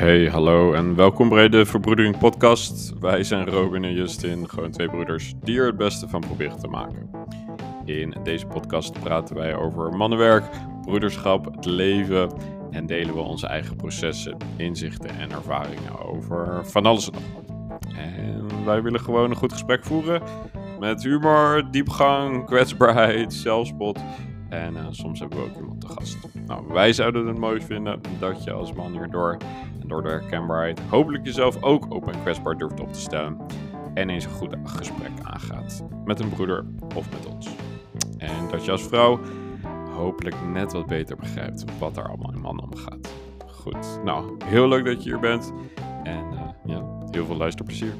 Hey, hallo en welkom bij de Verbroedering Podcast. Wij zijn Robin en Justin, gewoon twee broeders die er het beste van proberen te maken. In deze podcast praten wij over mannenwerk, broederschap, het leven en delen we onze eigen processen, inzichten en ervaringen over van alles en nog wat. En wij willen gewoon een goed gesprek voeren met humor, diepgang, kwetsbaarheid, zelfspot en eh, soms hebben we ook iemand te gast. Nou, wij zouden het mooi vinden dat je als man hierdoor en door de herkenbaarheid hopelijk jezelf ook open en kwetsbaar durft op te stellen. En eens een goed gesprek aangaat met een broeder of met ons. En dat je als vrouw hopelijk net wat beter begrijpt wat er allemaal in mannen omgaat. Goed, nou, heel leuk dat je hier bent. En uh, ja, heel veel luisterplezier.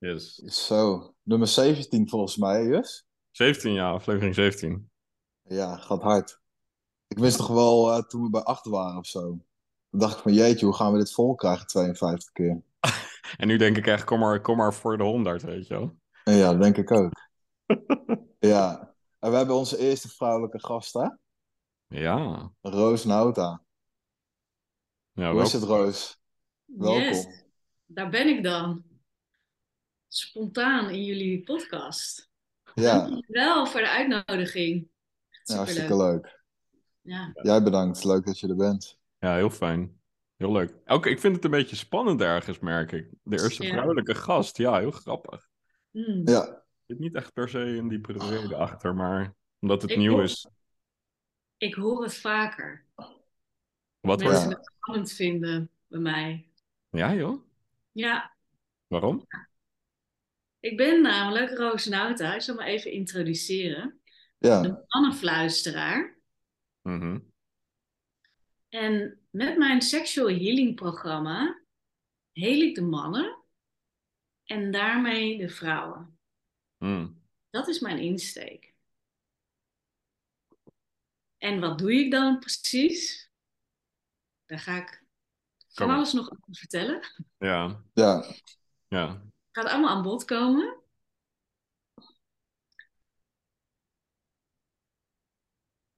Yes. Zo, nummer 17 volgens mij, Jus? 17, ja, aflevering 17. Ja, gaat hard. Ik wist nog wel uh, toen we bij 8 waren of zo. Dan dacht ik van jeetje, hoe gaan we dit vol krijgen 52 keer? en nu denk ik echt, kom maar, kom maar voor de 100, weet je wel. Ja, dat denk ik ook. ja, en we hebben onze eerste vrouwelijke gast, hè? Ja. Roos Nauta. ja Hoe is het, Roos? Welkom. Yes, daar ben ik dan. Spontaan in jullie podcast. Ja, Dankjewel voor de uitnodiging. Ja, hartstikke superleuk. leuk. Ja. Jij bedankt, leuk dat je er bent. Ja, heel fijn. Heel leuk. Ook, ik vind het een beetje spannend ergens, merk ik. De eerste Ja. vrouwelijke gast. Ja, heel grappig. Mm. Ja, Er zit niet echt per se een diepere reden achter, maar omdat het Ik nieuw hoor- is. Ik hoor het vaker. Wat Mensen je? het spannend vinden bij mij. Ja, joh. Ja, Waarom? Ik ben namelijk Roos Nauta. Ik zal me even introduceren. ja, De mannenfluisteraar. Mhm. En met mijn sexual healing programma heel ik de mannen en daarmee de vrouwen. Mm. Dat is mijn insteek. En wat doe ik dan precies? Daar ga ik van alles nog over vertellen. Ja, ja. ja. Gaat allemaal aan bod komen.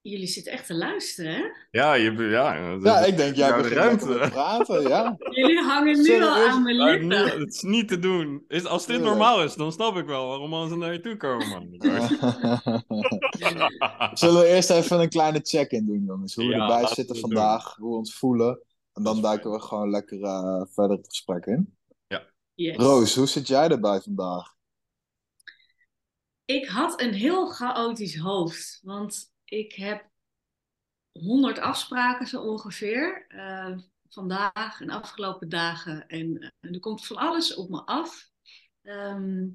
Jullie zitten echt te luisteren, hè? Ja, je, ja, dat Ja, ik denk, jij jouw begint ruimte. lekker met praten, ja. Jullie hangen nu Zullen al aan mijn lippen. nu- het is niet te doen. Is, als dit normaal is, dan snap ik wel waarom mensen naar je toe komen. man. Zullen we eerst even een kleine check-in doen, jongens? Hoe we Ja, erbij zitten we vandaag, hoe we ons voelen. En dan duiken we gewoon lekker eh, verder het gesprek in. Yes. Roos, hoe zit jij erbij vandaag? Ik had een heel chaotisch hoofd, want ik heb 100 afspraken zo ongeveer eh, vandaag en afgelopen dagen. En eh, er komt van alles op me af. Ehm,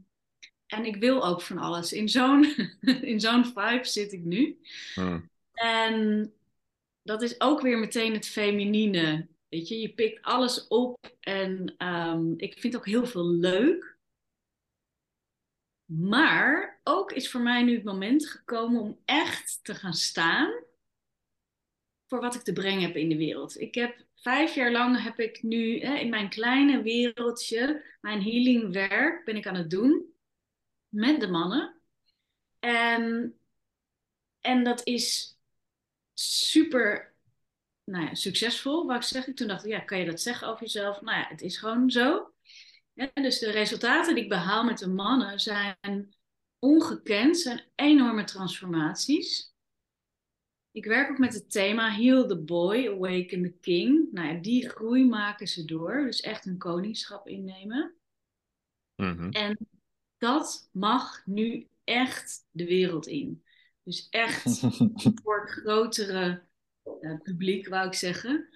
en ik wil ook van alles. In zo'n, in zo'n vibe zit ik nu. Hmm. En dat is ook weer meteen het feminine. Weet je, je pikt alles op en ehm, ik vind ook heel veel leuk. Maar ook is voor mij nu het moment gekomen om echt te gaan staan voor wat ik te brengen heb in de wereld. Ik heb vijf jaar lang heb ik nu hè, in mijn kleine wereldje mijn healing werk ben ik aan het doen met de mannen. En, en dat is super nou ja, succesvol, wou ik zeggen. Toen dacht ik, ja, kan je dat zeggen over jezelf? Nou ja, het is gewoon zo. Ja, dus de resultaten die ik behaal met de mannen zijn ongekend, zijn enorme transformaties. Ik werk ook met het thema Heal the Boy, Awaken the King. Nou ja, die groei maken ze door, dus echt een koningschap innemen. Mhm. En dat mag nu echt de wereld in. Dus echt voor grotere eh, publiek, wou ik zeggen.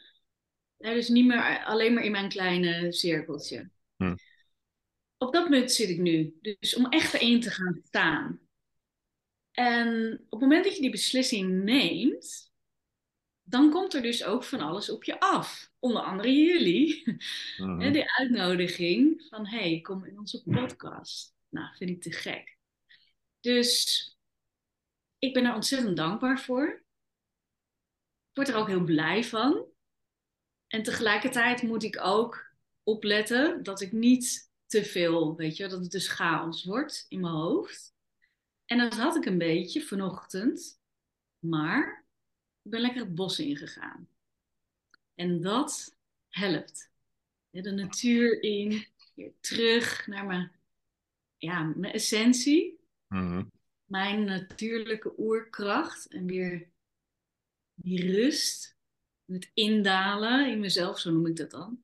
Dus niet meer alleen maar in mijn kleine cirkeltje. Hm. Op dat punt zit ik nu. Dus om echt erin te gaan staan. En op het moment dat je die beslissing neemt, dan komt er dus ook van alles op je af. Onder andere jullie. Hè, die uitnodiging van hey, kom in onze podcast. Nou, vind ik te gek. Dus ik ben er ontzettend dankbaar voor. Ik word er ook heel blij van. En tegelijkertijd moet ik ook opletten dat ik niet te veel, weet je, dat het dus chaos wordt in mijn hoofd. En dat had ik een beetje vanochtend. Maar ik ben lekker het bos ingegaan. En dat helpt. De natuur in, weer terug naar mijn, ja, mijn essentie, Mhm. mijn natuurlijke oerkracht en weer die rust, het indalen in mezelf, zo noem ik dat dan.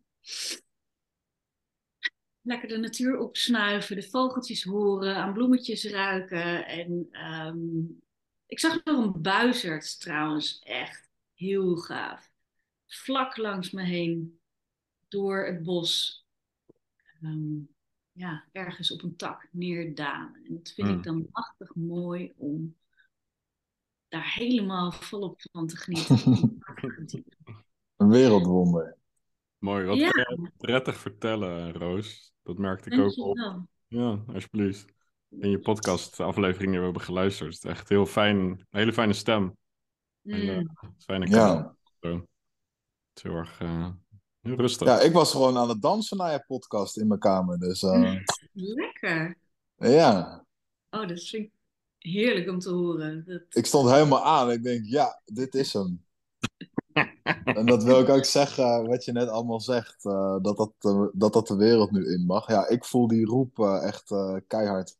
Lekker de natuur opsnuiven, de vogeltjes horen, aan bloemetjes ruiken. En ehm, ik zag nog een buizerd trouwens, echt heel gaaf. Vlak langs me heen, door het bos. Ehm, ja, ergens op een tak neerdalen. En dat vind Hmm. ik dan machtig mooi om daar helemaal volop van te genieten. Een wereldwonder. Mooi, wat Ja. prettig vertellen, Roos. Dat merkte ik ook op. Ja, alsjeblieft. In je podcast afleveringen die we hebben geluisterd. Het is echt heel fijn, een hele fijne stem. En, Mm. eh, fijne Ja. Het is heel erg eh, heel rustig. ja, ik was gewoon aan het dansen naar je podcast in mijn kamer. Dus eh, Lekker. ja, Oh, dat vind ik heerlijk om te horen. Dat... ik stond helemaal aan. Ik denk, ja, dit is hem. En dat wil ik ook zeggen, wat je net allemaal zegt, eh, dat, dat, eh, dat dat de wereld nu in mag. Ja, ik voel die roep eh, echt eh, keihard.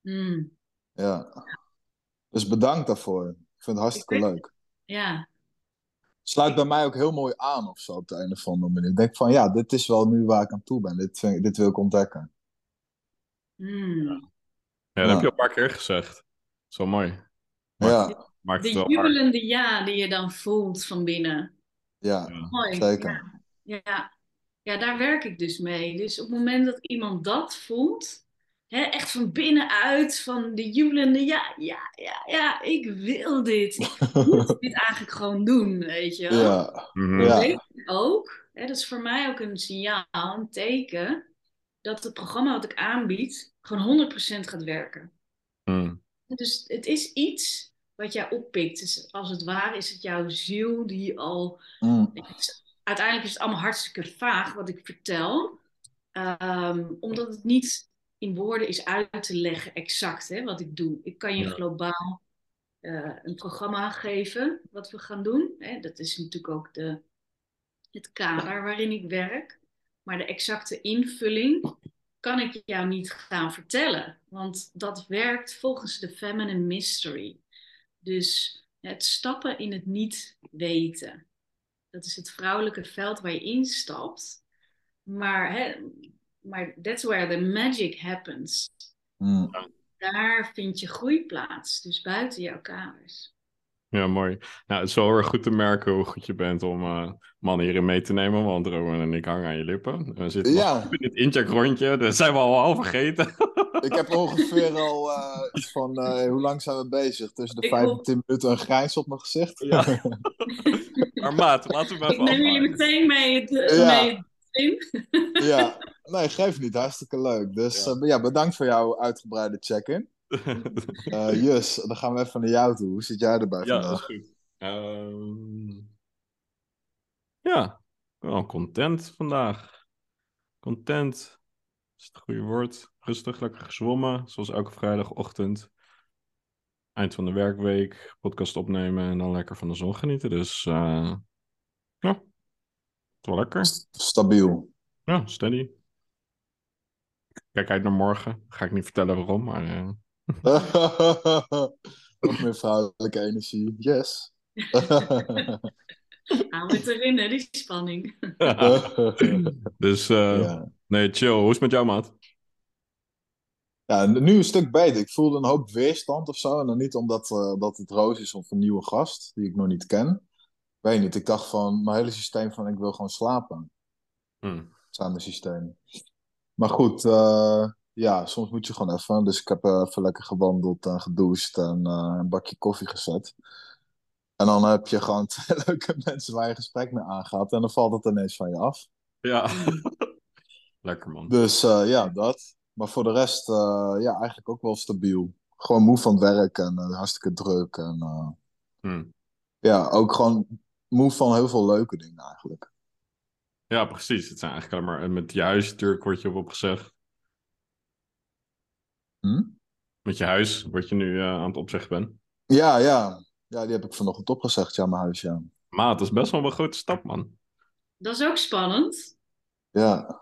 Mm. Ja. Dus bedankt daarvoor. Ik vind het hartstikke leuk. Ja. Sluit bij mij ook heel mooi aan of zo op de een of andere manier. Ik denk van, ja, dit is wel nu waar ik aan toe ben. Dit, vind ik- dit wil ik ontdekken. Mm. Ja, dat Ja. heb je al een paar keer gezegd. Zo mooi. Maar- Ja, Maakt het De jubelende ja die je dan voelt van binnen. ja, Ja. Mooi. zeker. Ja. Ja. ja, daar werk ik dus mee. Dus op het moment dat iemand dat voelt, hè, echt van binnenuit, van de jubelende ja, ja, ja, ja, ik wil dit. Ik moet dit eigenlijk gewoon doen, weet je wel. Ja, Mhm. Ja. weet ik ook, hè, dat is voor mij ook een signaal, een teken, dat het programma wat ik aanbied gewoon 100% gaat werken. Mhm. Dus het is iets wat jij oppikt. Dus als het ware is het jouw ziel die al. Mm, is- uiteindelijk is het allemaal hartstikke vaag wat ik vertel, Ehm, omdat het niet in woorden is uit te leggen exact hè, wat ik doe. Ik kan je Ja. globaal eh, een programma geven wat we gaan doen. Hè. Dat is natuurlijk ook de, het kader waarin ik werk. Maar de exacte invulling kan ik jou niet gaan vertellen. Want dat werkt volgens de feminine mystery. Dus het stappen in het niet weten. Dat is het vrouwelijke veld waar je instapt. Maar, hè, maar that's where the magic happens. mm. Daar vind je groei plaats. Dus buiten jouw kamers. Ja, mooi. Nou, het is wel heel erg goed te merken hoe goed je bent om eh, mannen hierin mee te nemen. Want Rowan en ik hangen aan je lippen. We zitten Ja. in dit incheckrondje. Dat zijn we al al vergeten. Ik heb ongeveer al eh, iets van, eh, hoe lang zijn we bezig? Tussen de Ik 5 en ook. 10 minuten een grijns op mijn gezicht. Ja. maar maat, laten we hem Ik even neem jullie meteen mee het, Ja. mee het. Ja, nee, geef niet. Hartstikke leuk. Dus Ja. ja, ja bedankt voor jouw uitgebreide check-in. Eh Jus, dan gaan we even naar jou toe. Hoe zit jij erbij ja, dat is vandaag? goed. Ehm, ja, wel content vandaag. Content is het goede woord. Rustig, lekker gezwommen, zoals elke vrijdagochtend. Eind van de werkweek, podcast opnemen en dan lekker van de zon genieten. Dus eh, ja, wel lekker. St- Stabiel. Ja, steady. Kijk uit naar morgen. Ga ik niet vertellen waarom, maar eh, Nog meer vrouwelijke energie. Yes. Hou het erin, hè, die spanning. dus eh, ja. nee, chill. Hoe is het met jou, maat? ja, nu een stuk beter. Ik voelde een hoop weerstand of zo. En dan niet omdat eh, dat het Roos is of een nieuwe gast die ik nog niet ken. Weet niet. Ik dacht van mijn hele systeem van ik wil gewoon slapen. Hm. mijn systeem. Maar goed, eh, ja, soms moet je gewoon even. Dus ik heb eh, even lekker gewandeld en gedoucht en eh, een bakje koffie gezet. En dan heb je gewoon twee leuke mensen waar je gesprek mee aangaat. En dan valt het ineens van je af. Ja. lekker, man. Dus eh, ja, dat. Maar voor de rest, ja, eigenlijk ook wel stabiel. Gewoon moe van het werk en hartstikke druk. En eh, Hm. ja, ook gewoon moe van heel veel leuke dingen eigenlijk. Ja, precies. Het zijn eigenlijk alleen maar... Met je huis natuurlijk wordt je op opgezegd. Hm? Met je huis, wat je nu eh, aan het opzeggen bent. Ja, ja. Ja, die heb ik vanochtend opgezegd, ja, mijn huis, ja. Maar het is best wel een grote stap, man. Dat is ook spannend. Ja,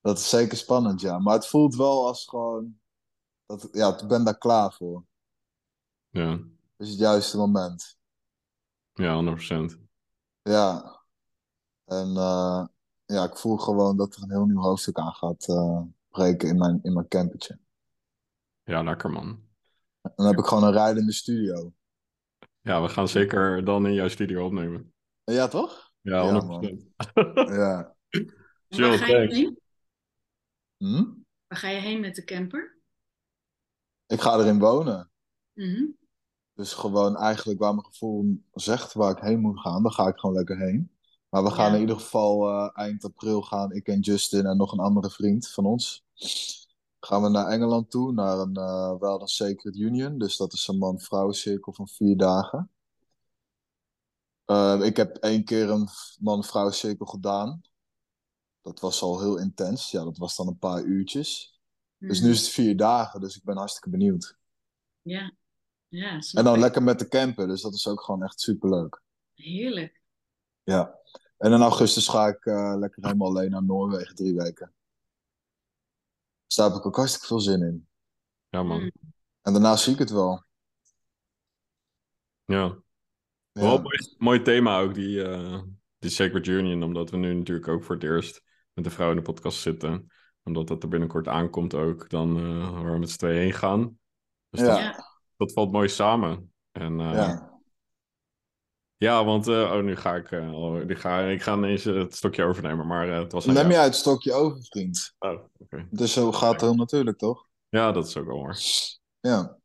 dat is zeker spannend, ja. Maar het voelt wel als gewoon... Dat, ja, ik ben daar klaar voor. Ja, Het is het juiste moment. ja 100%. Ja. En eh, ja, ik voel gewoon dat er een heel nieuw hoofdstuk aan gaat eh, breken in mijn, in mijn campertje. Ja, lekker, man. En dan heb ik gewoon een rijdende studio. Ja, we gaan zeker dan in jouw studio opnemen. Ja, toch? Ja, Ja, 100%. man. Ja. Chill, waar ga je thanks. heen? Hm? Waar ga je heen met de camper? Ik ga erin wonen. Mhm. Dus gewoon eigenlijk waar mijn gevoel zegt waar ik heen moet gaan, dan ga ik gewoon lekker heen. Maar we gaan Ja. in ieder geval eh, eind april gaan, ik en Justin en nog een andere vriend van ons. Gaan we naar Engeland toe, naar een eh wel een Sacred Union. Dus dat is een man-vrouw cirkel van vier dagen. Eh, ik heb één keer een man-vrouw cirkel gedaan. Dat was al heel intens. Ja, dat was dan een paar uurtjes. Dus nu is het vier dagen, dus ik ben hartstikke benieuwd. Ja, ja En dan lekker met de camper, dus dat is ook gewoon echt superleuk. Heerlijk. Ja. En in augustus ga ik eh, lekker helemaal alleen naar Noorwegen, drie weken. Dus daar heb ik ook hartstikke veel zin in. Ja, man. Mm. En daarna zie ik het wel. Ja. Ja. Wel een mooi, mooi thema ook, die, eh, die Sacred Union. Omdat we nu natuurlijk ook voor het eerst met de vrouw in de podcast zitten. Omdat dat er binnenkort aankomt ook, dan eh, waar we met z'n tweeën heen gaan. Dus Ja. dat, Ja. dat valt mooi samen. En eh, ja. Ja. want eh, oh, nu ga ik, nu ga, ik ga ineens eh, het stokje overnemen. Maar het was Neem jij het stokje over, vriend. Oh, oké. Dus zo gaat het heel natuurlijk, toch? Ja, dat is ook wel waar. Ja.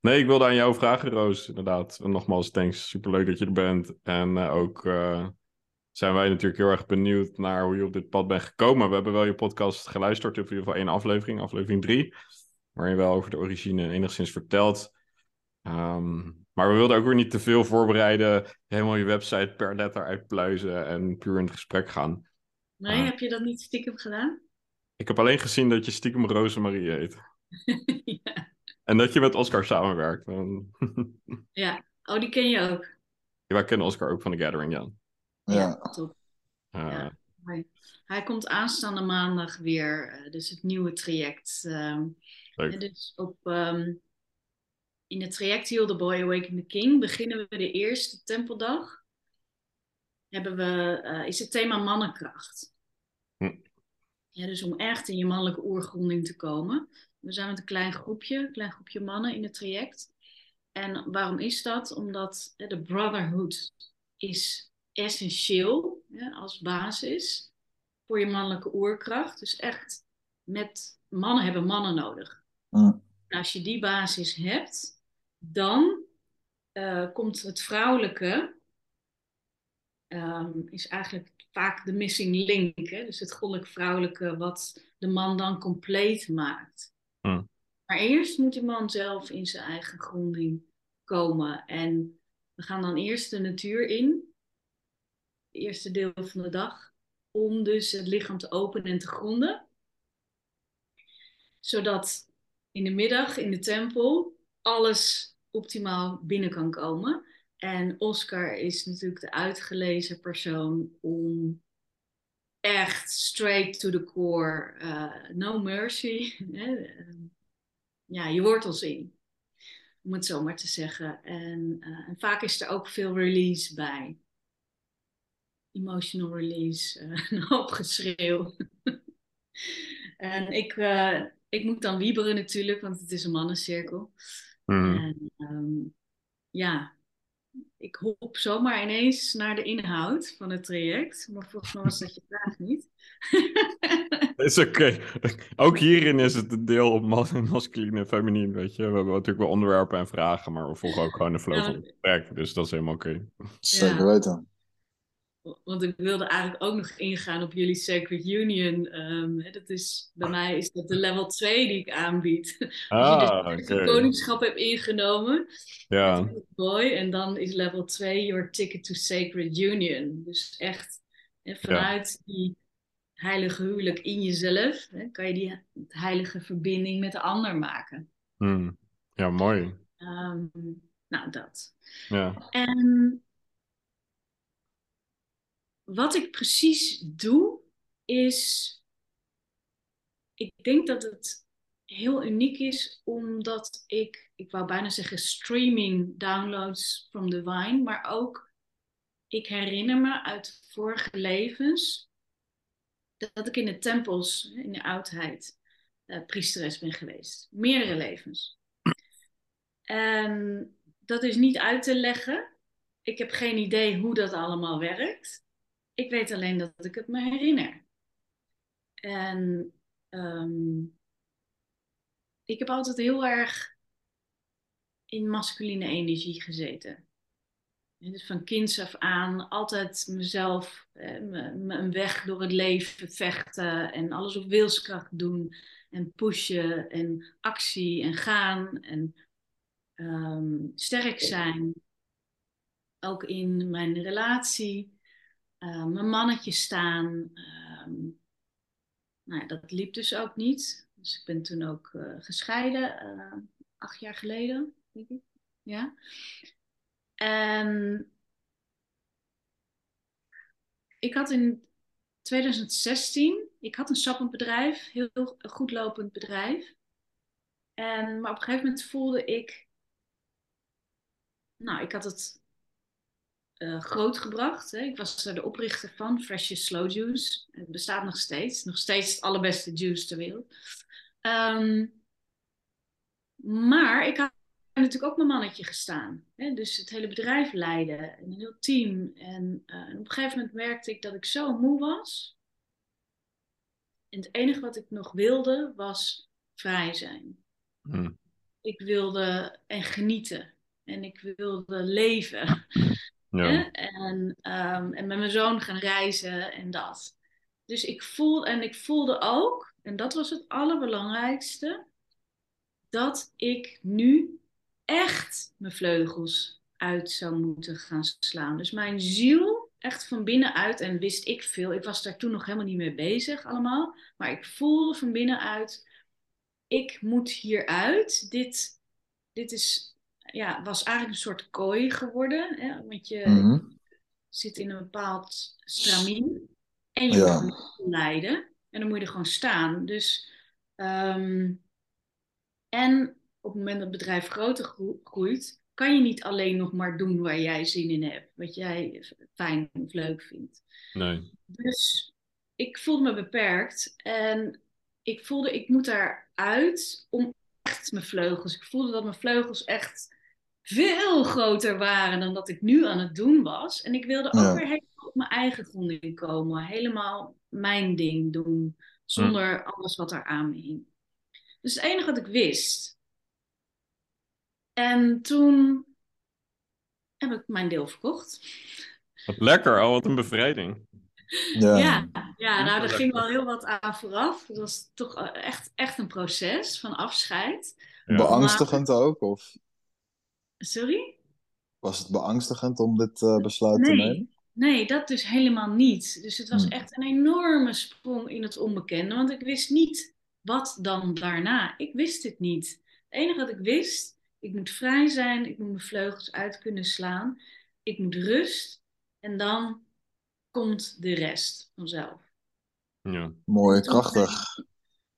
Nee, ik wilde aan jou vragen, Roos, inderdaad. En nogmaals, thanks. Superleuk dat je er bent. En ook zijn wij natuurlijk heel erg benieuwd naar hoe je op dit pad bent gekomen. We hebben wel je podcast geluisterd, in ieder geval één aflevering, aflevering drie. Waarin je wel over de origine enigszins vertelt. Ehm, maar we wilden ook weer niet te veel voorbereiden. Helemaal je website per letter uitpluizen en puur in het gesprek gaan. Nee, Ah. heb je dat niet stiekem gedaan? Ik heb alleen gezien dat je stiekem Rosemarie heet. ja. En dat je met Oscar samenwerkt. Ja. Oh, die ken je ook. Wij kennen Oscar ook van The Gathering, ja. Ja. top. Eh, Ja. Hij, hij komt aanstaande maandag weer, eh, dus het nieuwe traject. ehm, Leuk. en dus op, ehm, in het traject Heal the Boy Awaken the King beginnen we de eerste tempeldag. Hebben we, eh, is het thema mannenkracht. Hm. Ja, dus om echt in je mannelijke oergronding te komen. We zijn met een klein groepje, een klein groepje mannen in het traject. En waarom is dat? Omdat de brotherhood is essentieel hè, als basis voor je mannelijke oerkracht. Dus echt met mannen hebben mannen nodig. Mm. En als je die basis hebt, dan eh, komt het vrouwelijke, ehm, is eigenlijk vaak de missing link. Hè? Dus het goddelijk vrouwelijke wat de man dan compleet maakt. Hmm. Maar eerst moet de man zelf in zijn eigen gronding komen. En we gaan dan eerst de natuur in, het eerste deel van de dag, om dus het lichaam te openen en te gronden. Zodat in de middag in de tempel alles optimaal binnen kan komen. En Oscar is natuurlijk de uitgelezen persoon om echt straight to the core, eh, no mercy, hè, eh, ja, je wortels in. Om het zo maar te zeggen. En, eh, en vaak is er ook veel release bij. Emotional release, eh, een hoop geschreeuw. en ik, ik moet dan wieberen natuurlijk, want het is een mannencirkel. Mhm. En ehm, ja, ik hop zomaar ineens naar de inhoud van het traject. Maar volgens mij was dat je vraag niet. Is oké. Ook hierin is het een deel op mas masculine en feminien, weet je. We hebben natuurlijk wel onderwerpen en vragen, maar we volgen ook gewoon de flow van het gesprek. Dus dat is helemaal oké. Zeker Ja. weten. Want ik wilde eigenlijk ook nog ingaan op jullie Sacred Union. Ehm, hè, dat is, bij mij is dat de level 2 die ik aanbied. Ah, Als je dus het koningschap hebt ingenomen, Ja, boy, en dan is level 2 your ticket to Sacred Union. Dus echt hè, vanuit die heilige huwelijk in jezelf, hè, kan je die heilige verbinding met de ander maken. Hmm. Ja, mooi. Ehm, nou, dat. Ja. En wat ik precies doe, is. Ik denk dat het heel uniek is, omdat ik, ik wou bijna zeggen streaming downloads from the Divine, maar ook ik herinner me uit vorige levens dat ik in de tempels in de oudheid uh, priesteres ben geweest. Meerdere levens. En dat is niet uit te leggen. Ik heb geen idee hoe dat allemaal werkt. Ik weet alleen dat ik het me herinner. En um, ik heb altijd heel erg in masculine energie gezeten. Dus van kinds af aan altijd mezelf eh, een weg door het leven vechten en alles op wilskracht doen en pushen en actie en gaan en um, sterk zijn. Ook in mijn relatie, uh, mijn mannetje staan. Um, nou, dat liep dus ook niet. Dus ik ben toen ook uh, gescheiden, uh, acht jaar geleden, denk ik. Ja. En ik had in 2016, ik had een sappend bedrijf, heel goed lopend bedrijf. En, maar op een gegeven moment voelde ik, nou, ik had het uh, groot gebracht. Hè. Ik was er de oprichter van, Fresh Slow Juice. Het bestaat nog steeds. Nog steeds het allerbeste juice ter wereld. Um, maar ik had natuurlijk ook mijn mannetje gestaan. Hè? Dus het hele bedrijf leiden, een heel team. En, uh, en, op een gegeven moment merkte ik dat ik zo moe was. En het enige wat ik nog wilde was vrij zijn. Hmm. Ik wilde en genieten. En ik wilde leven. En, um, en met mijn zoon gaan reizen en dat. Dus ik voelde, en ik voelde ook, en dat was het allerbelangrijkste, dat ik nu echt mijn vleugels uit zou moeten gaan slaan. Dus mijn ziel, echt van binnenuit, en wist ik veel, ik was daar toen nog helemaal niet mee bezig allemaal, maar ik voelde van binnenuit, ik moet hieruit. Dit, dit is, ja, was eigenlijk een soort kooi geworden, hè? want je Mhm. zit in een bepaald stramien en je Ja. moet leiden en dan moet je er gewoon staan. Dus, ehm, en op het moment dat het bedrijf groter gro- groeit, kan je niet alleen nog maar doen waar jij zin in hebt, wat jij fijn of leuk vindt. Nee. Dus ik voelde me beperkt en ik voelde ik moet daaruit om echt mijn vleugels. Ik voelde dat mijn vleugels echt veel groter waren dan dat ik nu aan het doen was. En ik wilde ook Ja. weer helemaal op mijn eigen grond komen, helemaal mijn ding doen, zonder alles wat er aan me hing. Dus het enige wat ik wist. En toen heb ik mijn deel verkocht. Wat lekker, oh, wat een bevrijding. Ja. Ja, ja, nou, er ging wel heel wat aan vooraf. Het was toch eh, echt, echt een proces van afscheid. Ja. Beangstigend ook? Of Sorry? was het beangstigend om dit eh, besluit te nemen? Nee, dat dus helemaal niet. Dus het was Hmm. echt een enorme sprong in het onbekende, want ik wist niet wat dan daarna. Ik wist het niet. Het enige wat ik wist, ik moet vrij zijn, ik moet mijn vleugels uit kunnen slaan, ik moet rust en dan komt de rest vanzelf. Ja. Mooi, krachtig.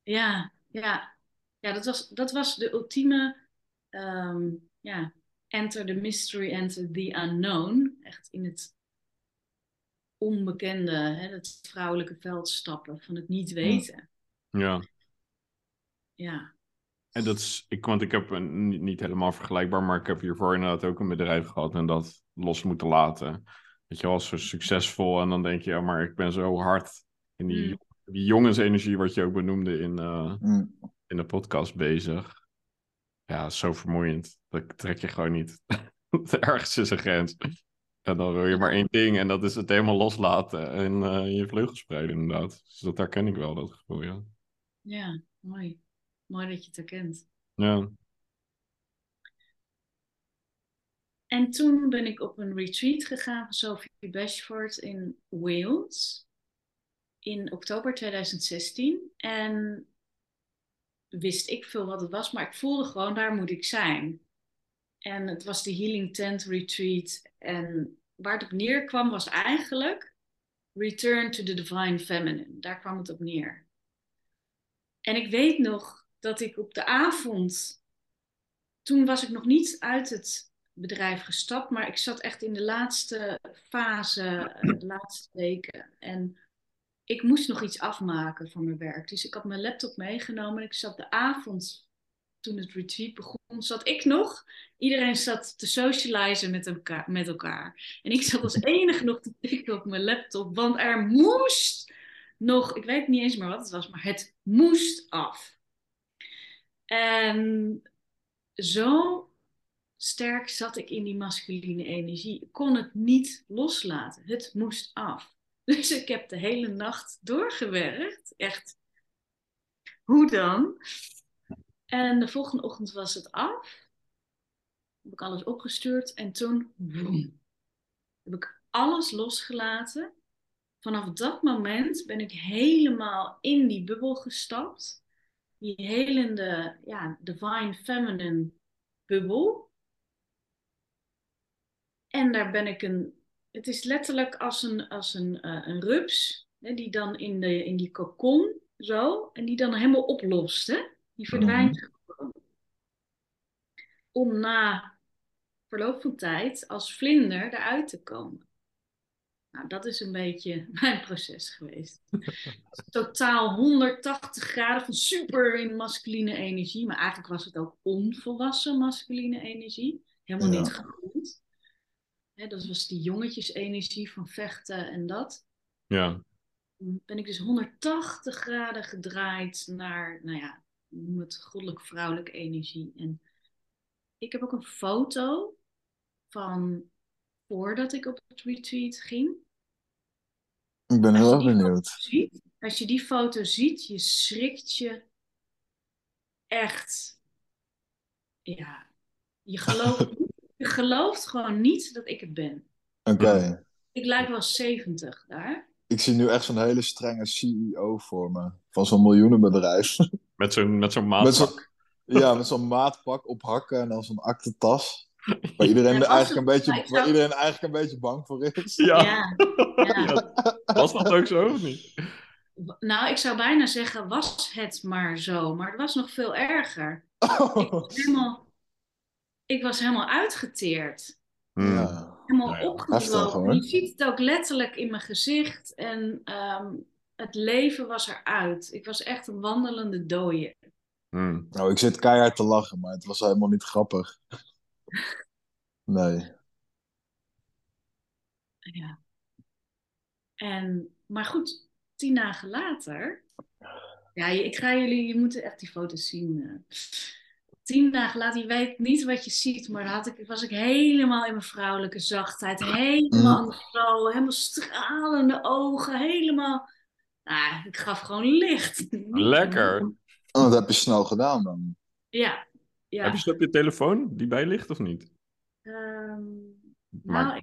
Ja, ja. Ja, dat was, dat was de ultieme, ehm, ja, enter the mystery, enter the unknown. Echt in het onbekende, hè, het vrouwelijke veld stappen, van het niet weten. ja. Ja, En dat is, ik, want ik heb een, niet, helemaal vergelijkbaar, maar ik heb hiervoor inderdaad ook een bedrijf gehad en dat los moeten laten. Weet je wel, zo succesvol en dan denk je, ja, maar ik ben zo hard in die, Mm. die jongensenergie, wat je ook benoemde in, eh, Mm. in de podcast bezig. Ja, zo vermoeiend. Dat trek je gewoon niet. Ergens is een grens. En dan wil je maar één ding en dat is het helemaal loslaten en eh, je vleugels spreiden inderdaad. Dus dat herken ik wel, dat gevoel, ja. ja, mooi. Mooi dat je het herkent. Ja, En toen ben ik op een retreat gegaan van Sophie Bashford in Wales in oktober 2016. En wist ik veel wat het was, maar ik voelde gewoon, daar moet ik zijn. En het was de Healing Tent Retreat. En waar het op neerkwam was eigenlijk Return to the Divine Feminine. Daar kwam het op neer. En ik weet nog dat ik op de avond, toen was ik nog niet uit het bedrijf gestapt, maar ik zat echt in de laatste fase, de laatste weken. En ik moest nog iets afmaken van mijn werk. Dus ik had mijn laptop meegenomen en ik zat de avond, toen het retreat begon, zat ik nog. Iedereen zat te socializen met elkaar. Met elkaar. En ik zat als enige nog te tikken op mijn laptop, want er moest nog, ik weet niet eens meer wat het was, maar het moest af. En zo sterk zat ik in die masculine energie. Ik kon het niet loslaten. Het moest af. Dus ik heb de hele nacht doorgewerkt. Echt. Hoe dan? En de volgende ochtend was het af. Heb ik alles opgestuurd en toen heb ik alles losgelaten. Vanaf dat moment ben ik helemaal in die bubbel gestapt. Die helende, ja, divine feminine bubbel. En daar ben ik een het is letterlijk als een, als een, uh, een rups, hè, die dan in, de, in die kokon zo, en die dan helemaal oplost. Hè? Die verdwijnt mm gewoon. Om na verloop van tijd als vlinder eruit te komen. Nou, dat is een beetje mijn proces geweest. Totaal 180 graden van super in masculine energie. Maar eigenlijk was het ook onvolwassen masculine energie. Helemaal niet gegrond. Dat was die jongetjesenergie van vechten en dat. Ja. Ben ik dus 180 graden gedraaid naar, nou ja, noem het goddelijk-vrouwelijke energie. En ik heb ook een foto van voordat ik op het retreat ging. Ik ben heel erg benieuwd. Ziet, als je die foto ziet, je schrikt je echt. Ja, je gelooft Je gelooft gewoon niet dat ik het ben. Oké. Ik lijk wel 70 daar. Ik zie nu echt zo'n hele strenge CEO voor me. Van zo'n miljoenenbedrijf. Met zo'n met zo'n maatpak. ja, met zo'n maatpak op hakken en dan zo'n aktentas. Waar iedereen, ja, eigenlijk een beetje, waar iedereen eigenlijk een beetje bang voor is. Ja. ja. ja. Was dat ook zo of niet? Nou, ik zou bijna zeggen, was het maar zo. Maar het was nog veel erger. Oh. Ik was helemaal ik was helemaal uitgeteerd. Hmm. Ja. Helemaal ja, opgebroken. Je ziet het ook letterlijk in mijn gezicht. En ehm, het leven was eruit. Ik was echt een wandelende dooie. Hmm. Nou, ik zit keihard te lachen, maar het was helemaal niet grappig. nee. Ja. En, maar goed, tien dagen later. Ja, ik ga jullie, je moet echt die foto's zien. Uh tien dagen later, je weet niet wat je ziet, maar had ik, was ik helemaal in mijn vrouwelijke zachtheid. Helemaal aan de flow, helemaal stralende ogen, helemaal... Nou, ik gaf gewoon licht. Lekker. Oh, dat heb je snel gedaan dan. Ja. ja. Heb je op je telefoon die bij ligt of niet? Um, maar... Nou,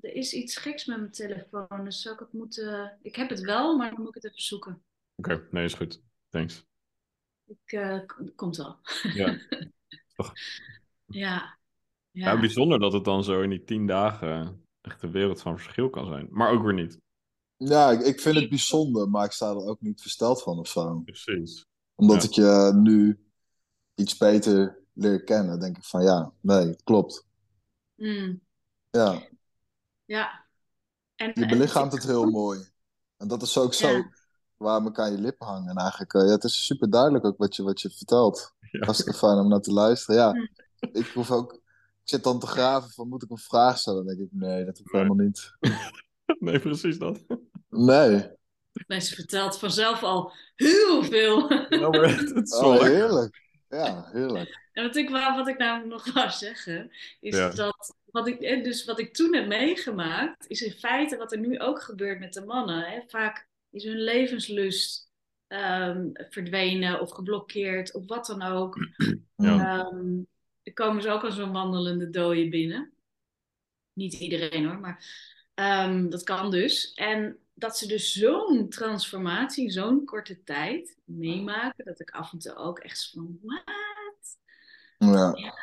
er is iets geks met mijn telefoon, dus zou ik het moeten... Ik heb het wel, maar dan moet ik het even zoeken. Oké, nee, is goed. Thanks. Ik, uh, komt wel. Ja. Toch? Ja. ja. Ja. bijzonder dat het dan zo in die tien dagen echt een wereld van verschil kan zijn. Maar ook weer niet. Ja, ik, ik vind het bijzonder, maar ik sta er ook niet versteld van of zo. Precies. Omdat ik je nu iets beter leer kennen, denk ik van ja, nee, klopt. Mm. Ja. Ja. En, je belichaamt het heel mooi. En dat is ook zo waar elkaar aan je lippen hangen. En eigenlijk, uh, ja, het is super duidelijk ook wat je, wat je vertelt. Ja. Hartstikke fijn om naar te luisteren. Ja, hm. ik hoef ook... Ik zit dan te graven van, moet ik een vraag stellen? Dan denk ik, nee, dat hoeft nee. helemaal niet. nee, precies dat. Nee. Nee, ze vertelt vanzelf al heel veel. Ja, maar het, is oh, heerlijk. Ja, heerlijk. En wat ik, wat ik namelijk nog wou zeggen, is dat wat ik, eh, dus wat ik toen heb meegemaakt, is in feite wat er nu ook gebeurt met de mannen. Hè? Vaak is hun levenslust um, verdwenen of geblokkeerd of wat dan ook. Ja. Um, er komen ze ook als een wandelende dooie binnen. Niet iedereen hoor, maar um, dat kan dus. En dat ze dus zo'n transformatie in zo'n korte tijd meemaken, dat ik af en toe ook echt van, wat? Ja.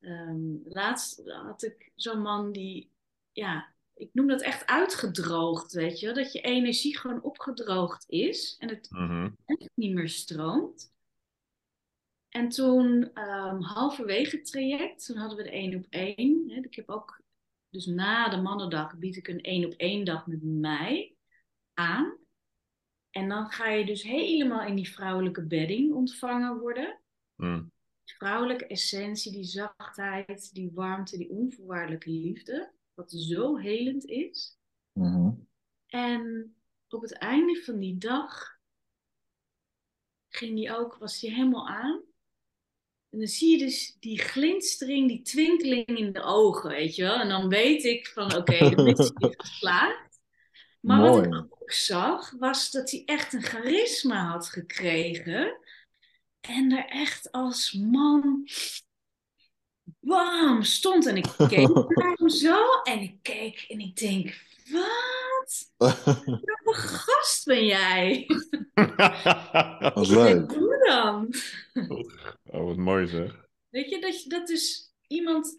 Ehm, laatst had ik zo'n man die, ja, ik noem dat echt uitgedroogd, weet je, dat je energie gewoon opgedroogd is en het Mhm. echt niet meer stroomt. En toen, ehm, halverwege het traject, toen hadden we de één op één. Hè, ik heb ook, dus na de mannendag bied ik een één op één dag met mij aan. En dan ga je dus helemaal in die vrouwelijke bedding ontvangen worden. Mm. Vrouwelijke essentie, die zachtheid, die warmte, die onvoorwaardelijke liefde. Wat zo helend is. Mhm. En op het einde van die dag ging die ook, was die helemaal aan. En dan zie je dus die glinstering, die twinkeling in de ogen, weet je wel. En dan weet ik van, oké, de missie is geslaagd. Maar wat ik ook zag, was dat hij echt een charisma had gekregen. En er echt als man, bam, stond. En ik keek naar hem zo en ik keek en ik denk, wat? Wat een gast ben jij? Wat leuk. Hoe dan? oh, wat mooi zeg. Weet je, dat, je- dat is iemand...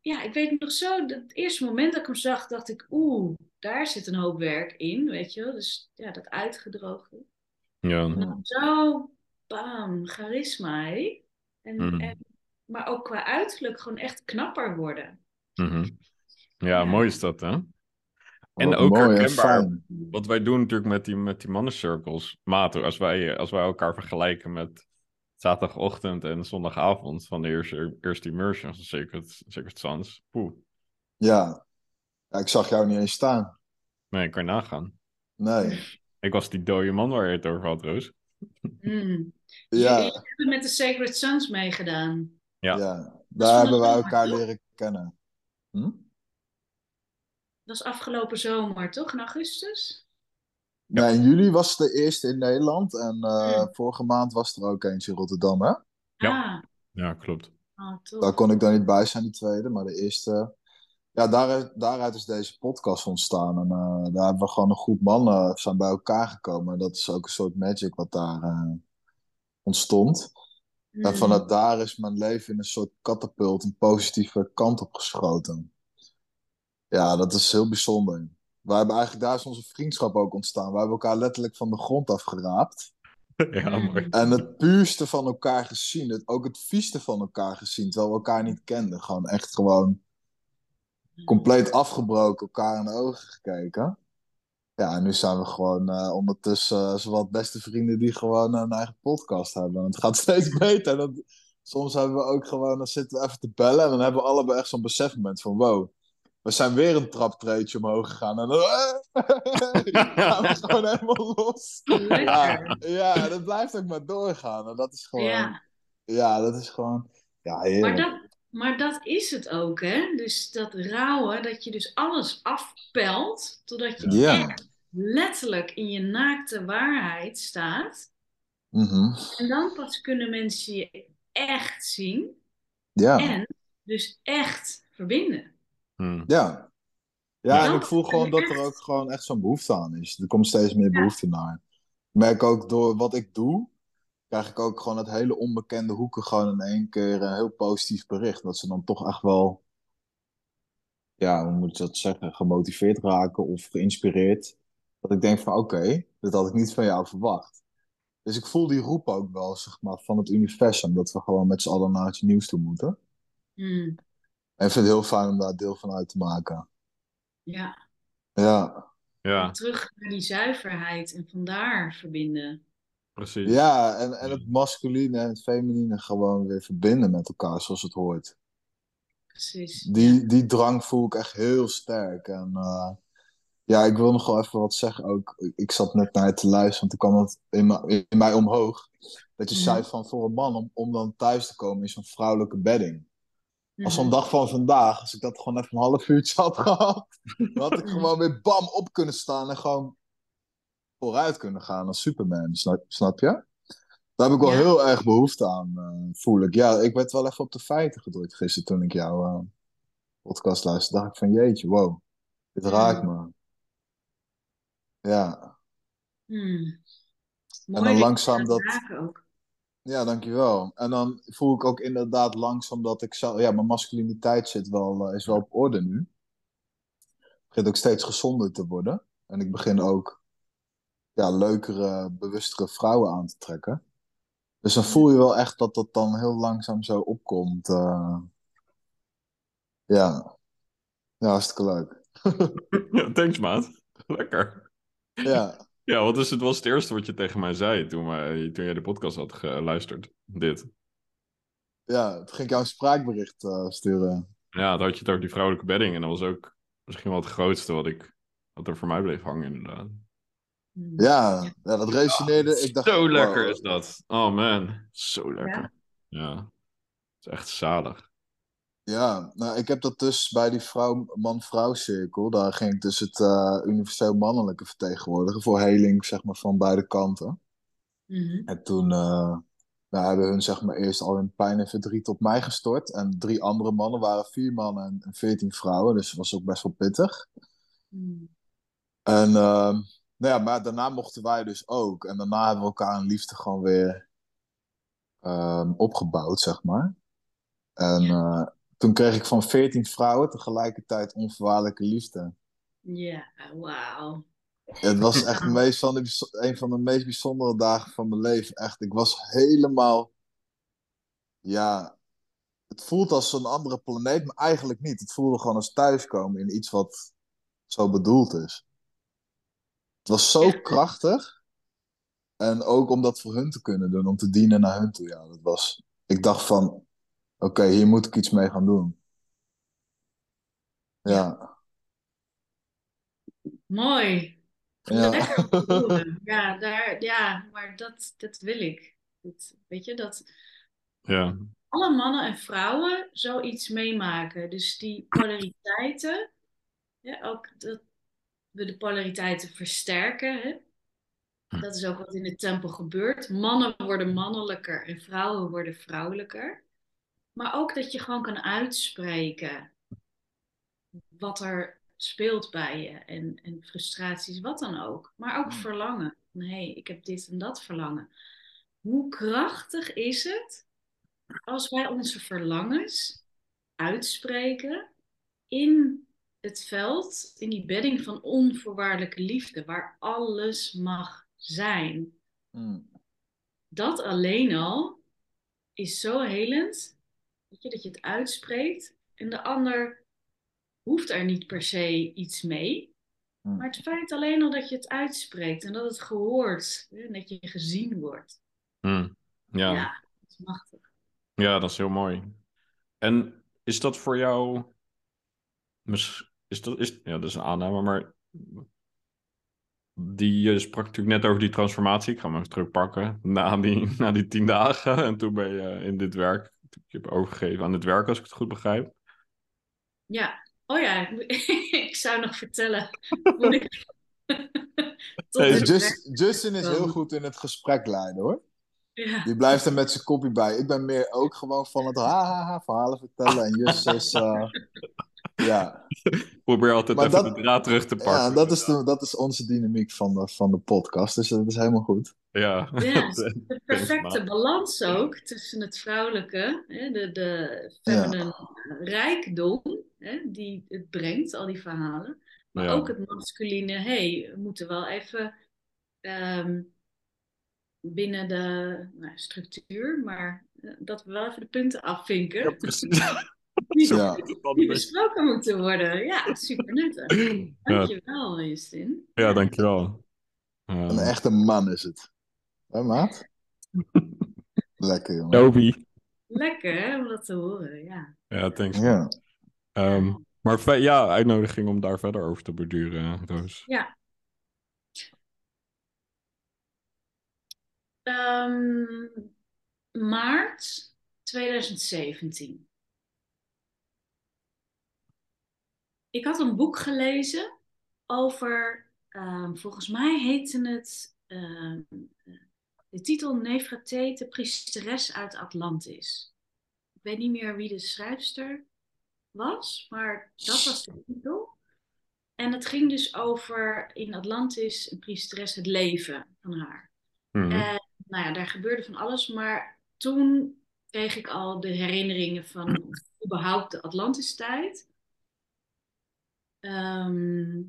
Ja, ik weet nog zo, dat het eerste moment dat ik hem zag, dacht ik... Oeh, daar zit een hoop werk in, weet je wel. Dus ja, dat uitgedroogde. Ja. Zo, bam, charisma, hè? En, Mhm. en, maar ook qua uiterlijk gewoon echt knapper worden. Mhm. Ja, Ja. mooi is dat, hè? En Wat ook herkenbaar. Wat wij doen natuurlijk met die, met die mannencircles. Mato, als wij, als wij elkaar vergelijken met zaterdagochtend en zondagavond van de eerste, eerste immersion van Sacred, Sacred Sons. Poeh, Ja. ja, ik zag jou niet eens staan. nee, kan je nagaan. Nee. Ik was die dode man waar je het over had, Roos. Mm. Ja, Jullie hebben met de Sacred Sons meegedaan. Ja. ja. Daar hebben zomer, elkaar leren kennen. Hm? Dat is afgelopen zomer, toch? In augustus? Nee, in juli was het de eerste in Nederland. En eh, vorige maand was er ook eentje in Rotterdam, hè? Ja. Ah, Ja, klopt. oh, tof. Daar kon ik dan niet bij zijn, die tweede. Maar de eerste... Ja, daaruit, daaruit is deze podcast ontstaan. En eh, daar hebben we gewoon een groep mannen zijn bij elkaar gekomen. En dat is ook een soort magic wat daar eh, ontstond. En Mm. vanuit daar is mijn leven in een soort katapult een positieve kant op geschoten. Ja, dat is heel bijzonder. Wij hebben eigenlijk, daar is onze vriendschap ook ontstaan. We hebben elkaar letterlijk van de grond afgeraapt. ja, mooi. En het puurste van elkaar gezien. Het, ook het vieste van elkaar gezien. Terwijl we elkaar niet kenden. Gewoon echt gewoon compleet afgebroken. Elkaar in de ogen gekeken. Ja, en nu zijn we gewoon eh, ondertussen uh, zowat beste vrienden die gewoon een eigen podcast hebben. En het gaat steeds beter. Dat, soms hebben we ook gewoon, dan zitten we even te bellen. En dan hebben we allebei echt zo'n besefmoment van wow. We zijn weer een traptreetje omhoog gegaan. En dan gaan we gewoon helemaal los. Ja, Lekker. ja, dat blijft ook maar doorgaan. En dat is gewoon, ja, Ja, dat is gewoon, ja, maar dat, maar dat is het ook, hè? Dus dat rouwen, dat je dus alles afpelt, totdat je Ja. echt letterlijk in je naakte waarheid staat. Mhm. En dan pas kunnen mensen je echt zien Ja. en dus echt verbinden. Hm. Ja. Ja, Ja. en ik voel gewoon dat er ook gewoon echt zo'n behoefte aan is. Er komt steeds meer Ja. behoefte naar. Ik merk ook door wat ik doe, krijg ik ook gewoon het hele onbekende hoeken gewoon in één keer een heel positief bericht. Dat ze dan toch echt wel, ja, hoe moet je dat zeggen, gemotiveerd raken of geïnspireerd. Dat ik denk van oké, dit had ik niet van jou verwacht. Dus ik voel die roep ook wel, zeg maar, van het universum. Dat we gewoon met z'n allen naar iets nieuws toe moeten. Hmm, En ik vind het heel fijn om daar deel van uit te maken. ja, Ja. Ja, terug naar die zuiverheid en vandaar verbinden. precies. Ja, en, en het masculine en het feminine gewoon weer verbinden met elkaar zoals het hoort. Precies. Die, die drang voel ik echt heel sterk. En eh, ja, ik wil nog wel even wat zeggen ook. Ik- zat net naar je te luisteren, want toen kwam het in, mij- in mij omhoog. Dat je Mhm. zei van voor een man om, om dan thuis te komen in zo'n vrouwelijke bedding. Als Mhm. zo'n dag van vandaag, als ik dat gewoon even een half uurtje had gehad, dan had ik gewoon weer bam op kunnen staan en gewoon vooruit kunnen gaan als Superman. Snap, snap je? Daar heb ik wel Ja. heel erg behoefte aan, eh, voel ik. Ja, ik werd wel even op de feiten gedrukt gisteren toen ik jouw eh, podcast luisterde. dacht ik van jeetje, wow, dit raakt me. Ja. Hmm. Mooi dan langzaam dat- ook. Ja, dankjewel. En dan voel ik ook inderdaad langzaam dat ik zo... Ja, mijn masculiniteit zit wel, eh, is wel op orde nu. Het begint ook steeds gezonder te worden. En ik begin ook ja, leukere, bewustere vrouwen aan te trekken. Dus dan voel je wel echt dat dat dan heel langzaam zo opkomt. eh. ja. Ja, hartstikke leuk. Ja, thanks, maat. Lekker. Ja. Ja, wat is het was het eerste wat je tegen mij zei toen, wij, toen jij de podcast had geluisterd? Dit. Ja, toen ging ik jou een spraakbericht eh, sturen. Ja, dan had je het over die vrouwelijke bedding. En dat was ook misschien wel het grootste wat, ik, wat er voor mij bleef hangen, inderdaad. Ja, ja dat resoneerde. Ik dacht, Zo wow. lekker is dat. Oh man, zo lekker. Ja, het is echt zalig. Ja, nou, ik heb dat dus bij die vrouw, man-vrouw cirkel. Daar ging ik dus het eh, universeel mannelijke vertegenwoordigen. Voor heling, zeg maar, van beide kanten. Mhm. En toen nou, hebben hun, zeg maar, eerst al hun pijn en verdriet op mij gestort. En drie andere mannen waren vier mannen en- en veertien vrouwen. Dus het was ook best wel pittig. Hmm. En ehm, nou ja, maar daarna mochten wij dus ook. En daarna hebben we elkaar in liefde gewoon weer ehm, opgebouwd, zeg maar. En eh, toen kreeg ik van veertien vrouwen tegelijkertijd onvoorwaardelijke liefde. Ja, wauw. Het was echt meest van de, een van de meest bijzondere dagen van mijn leven. Echt, ik was helemaal... Ja, het voelt als een andere planeet, maar eigenlijk niet. Het voelde gewoon als thuiskomen in iets wat zo bedoeld is. Het was zo krachtig. En ook om dat voor hun te kunnen doen, om te dienen naar hun toe. Ja, dat was... Ik dacht van, oké, hier moet ik iets mee gaan doen. Ja. Mooi. Ja. Lekker. Ja, daar, ja, maar dat, dat wil ik. Dat, weet je, dat Ja, alle mannen en vrouwen zoiets meemaken. Dus die polariteiten, ja, ook dat we de polariteiten versterken. Hè? Dat is ook wat in de tempel gebeurt. Mannen worden mannelijker en vrouwen worden vrouwelijker. Maar ook dat je gewoon kan uitspreken wat er speelt bij je en, en frustraties, wat dan ook. Maar ook verlangen. Nee, ik heb dit en dat verlangen. Hoe krachtig is het als wij onze verlangens uitspreken in het veld, in die bedding van onvoorwaardelijke liefde, waar alles mag zijn. Mm. Dat alleen al is zo helend, je, dat je het uitspreekt en de ander hoeft er niet per se iets mee. Mm. Maar het feit alleen al dat je het uitspreekt en dat het gehoord en dat je gezien wordt. Hm. ja. Ja, dat is machtig. Ja, dat is heel mooi. En is dat voor jou. Is dat, is, ja, dat is een aanname, maar. Die, je sprak natuurlijk net over die transformatie. Ik ga hem even terugpakken. Na die, na die tien dagen. En toen ben je in dit werk. Je hebt overgegeven aan het werk, als ik het goed begrijp. Ja, oh ja, ik zou nog vertellen ik Hey, Just- Justin is heel goed in het gesprek leiden hoor. Ja. Die blijft er met zijn kopje bij. Ik ben meer ook gewoon van het ha, ha, ha verhalen vertellen. En Justin is. eh, ja. Probeer altijd Maar even dat- de draad terug te pakken. ja, dat is, de, dat is onze dynamiek van de, van de podcast. Dus dat is helemaal goed. Ja. Ja, de perfecte balans ook tussen het vrouwelijke, hè, de, de feminine rijkdom hè, die het brengt, al die verhalen. Maar Ja. ook het masculine, hey, we moeten wel even ehm, binnen de nou, structuur, maar eh, dat we wel even de punten afvinken. Ja, precies. die, Ja. die besproken moeten worden. Ja, super nuttig. Ja, Dankjewel, Justin. ja, dankjewel. Ja. Een echte man is het. Hé, maat? Lekker, jongen. Toby. Lekker hè, om dat te horen, ja. Ja, thanks. Ja. Ehm, maar ja, uitnodiging om daar verder over te borduren, Roos. Ja. Ehm, maart 2017. Ik had een boek gelezen over, ehm, volgens mij heette het, ehm, de titel Nefretete, priesteres uit Atlantis. Ik weet niet meer wie de schrijfster was, maar dat was de titel. En het ging dus over in Atlantis, een priesteres, het leven van haar. Mhm. En nou ja, daar gebeurde van alles. Maar toen kreeg ik al de herinneringen van überhaupt de Atlantis-tijd. Ehm,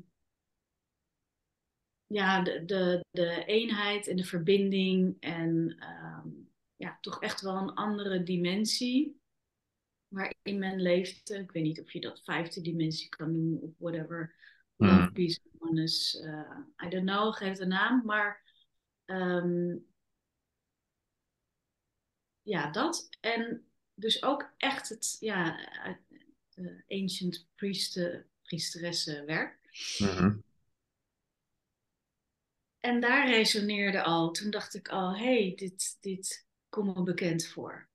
ja, de, de, de eenheid en de verbinding en ehm, ja, toch echt wel een andere dimensie waarin men leeft. Ik weet niet of je dat vijfde dimensie kan noemen of whatever. Mhm. Love, peace, oneness, eh, I don't know, geef een naam. Maar ehm, ja, dat. En dus ook echt het ja, eh, ancient priesten, priesteressenwerk. Mhm. En daar resoneerde al. Toen dacht ik al, hey, dit, dit komt me bekend voor.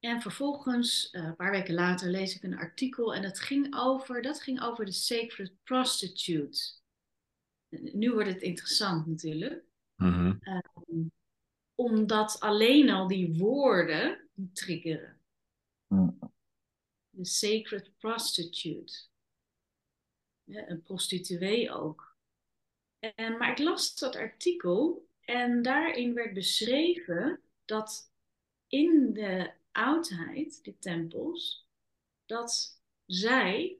En vervolgens, eh, een paar weken later, lees ik een artikel en dat ging over, dat ging over de sacred prostitute. Nu wordt het interessant natuurlijk. Mhm. Omdat alleen al die woorden die triggeren. Mm. De sacred prostitute. Een prostituee ook. En, maar ik las dat artikel en daarin werd beschreven dat in de oudheid, de tempels, dat zij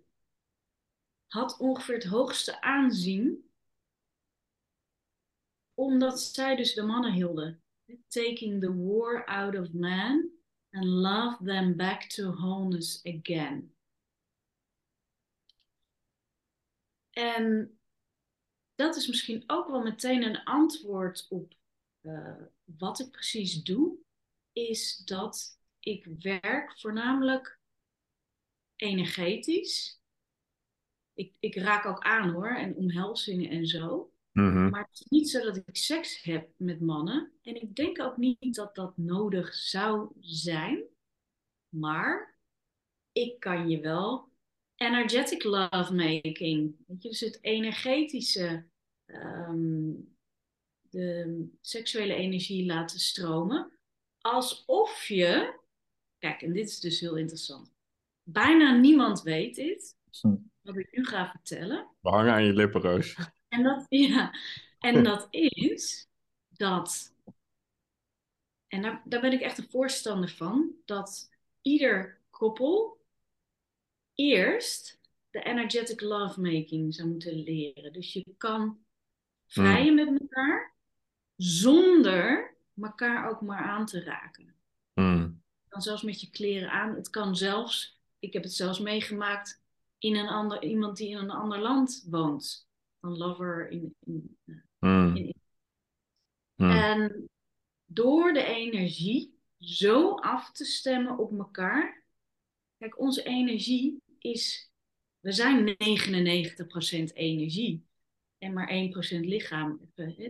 had ongeveer het hoogste aanzien, omdat zij dus de mannen hielden. Taking the war out of man and love them back to wholeness again. En dat is misschien ook wel meteen een antwoord op eh, wat ik precies doe, is dat ik werk voornamelijk energetisch. Ik, ik raak ook aan hoor, en omhelzingen en zo. Mhm. Maar het is niet zo dat ik seks heb met mannen. En ik denk ook niet dat dat nodig zou zijn. Maar ik kan je wel energetic lovemaking. Weet je, dus het energetische, ehm, de seksuele energie laten stromen. Alsof je, kijk, en dit is dus heel interessant. Bijna niemand weet dit, Hm. wat ik nu ga vertellen. We hangen aan je lippen, Roos. En dat, ja, en dat is dat, en daar, daar ben ik echt een voorstander van, dat ieder koppel eerst de energetic lovemaking zou moeten leren. Dus je kan vrijen met elkaar zonder elkaar ook maar aan te raken. Het kan zelfs met je kleren aan. Het kan zelfs, ik heb het zelfs meegemaakt, in een ander, iemand die in een ander land woont. Een lover in, in, in Mhm. En door de energie zo af te stemmen op elkaar. Kijk, onze energie is. We zijn 99% energie. En maar 1% lichaam.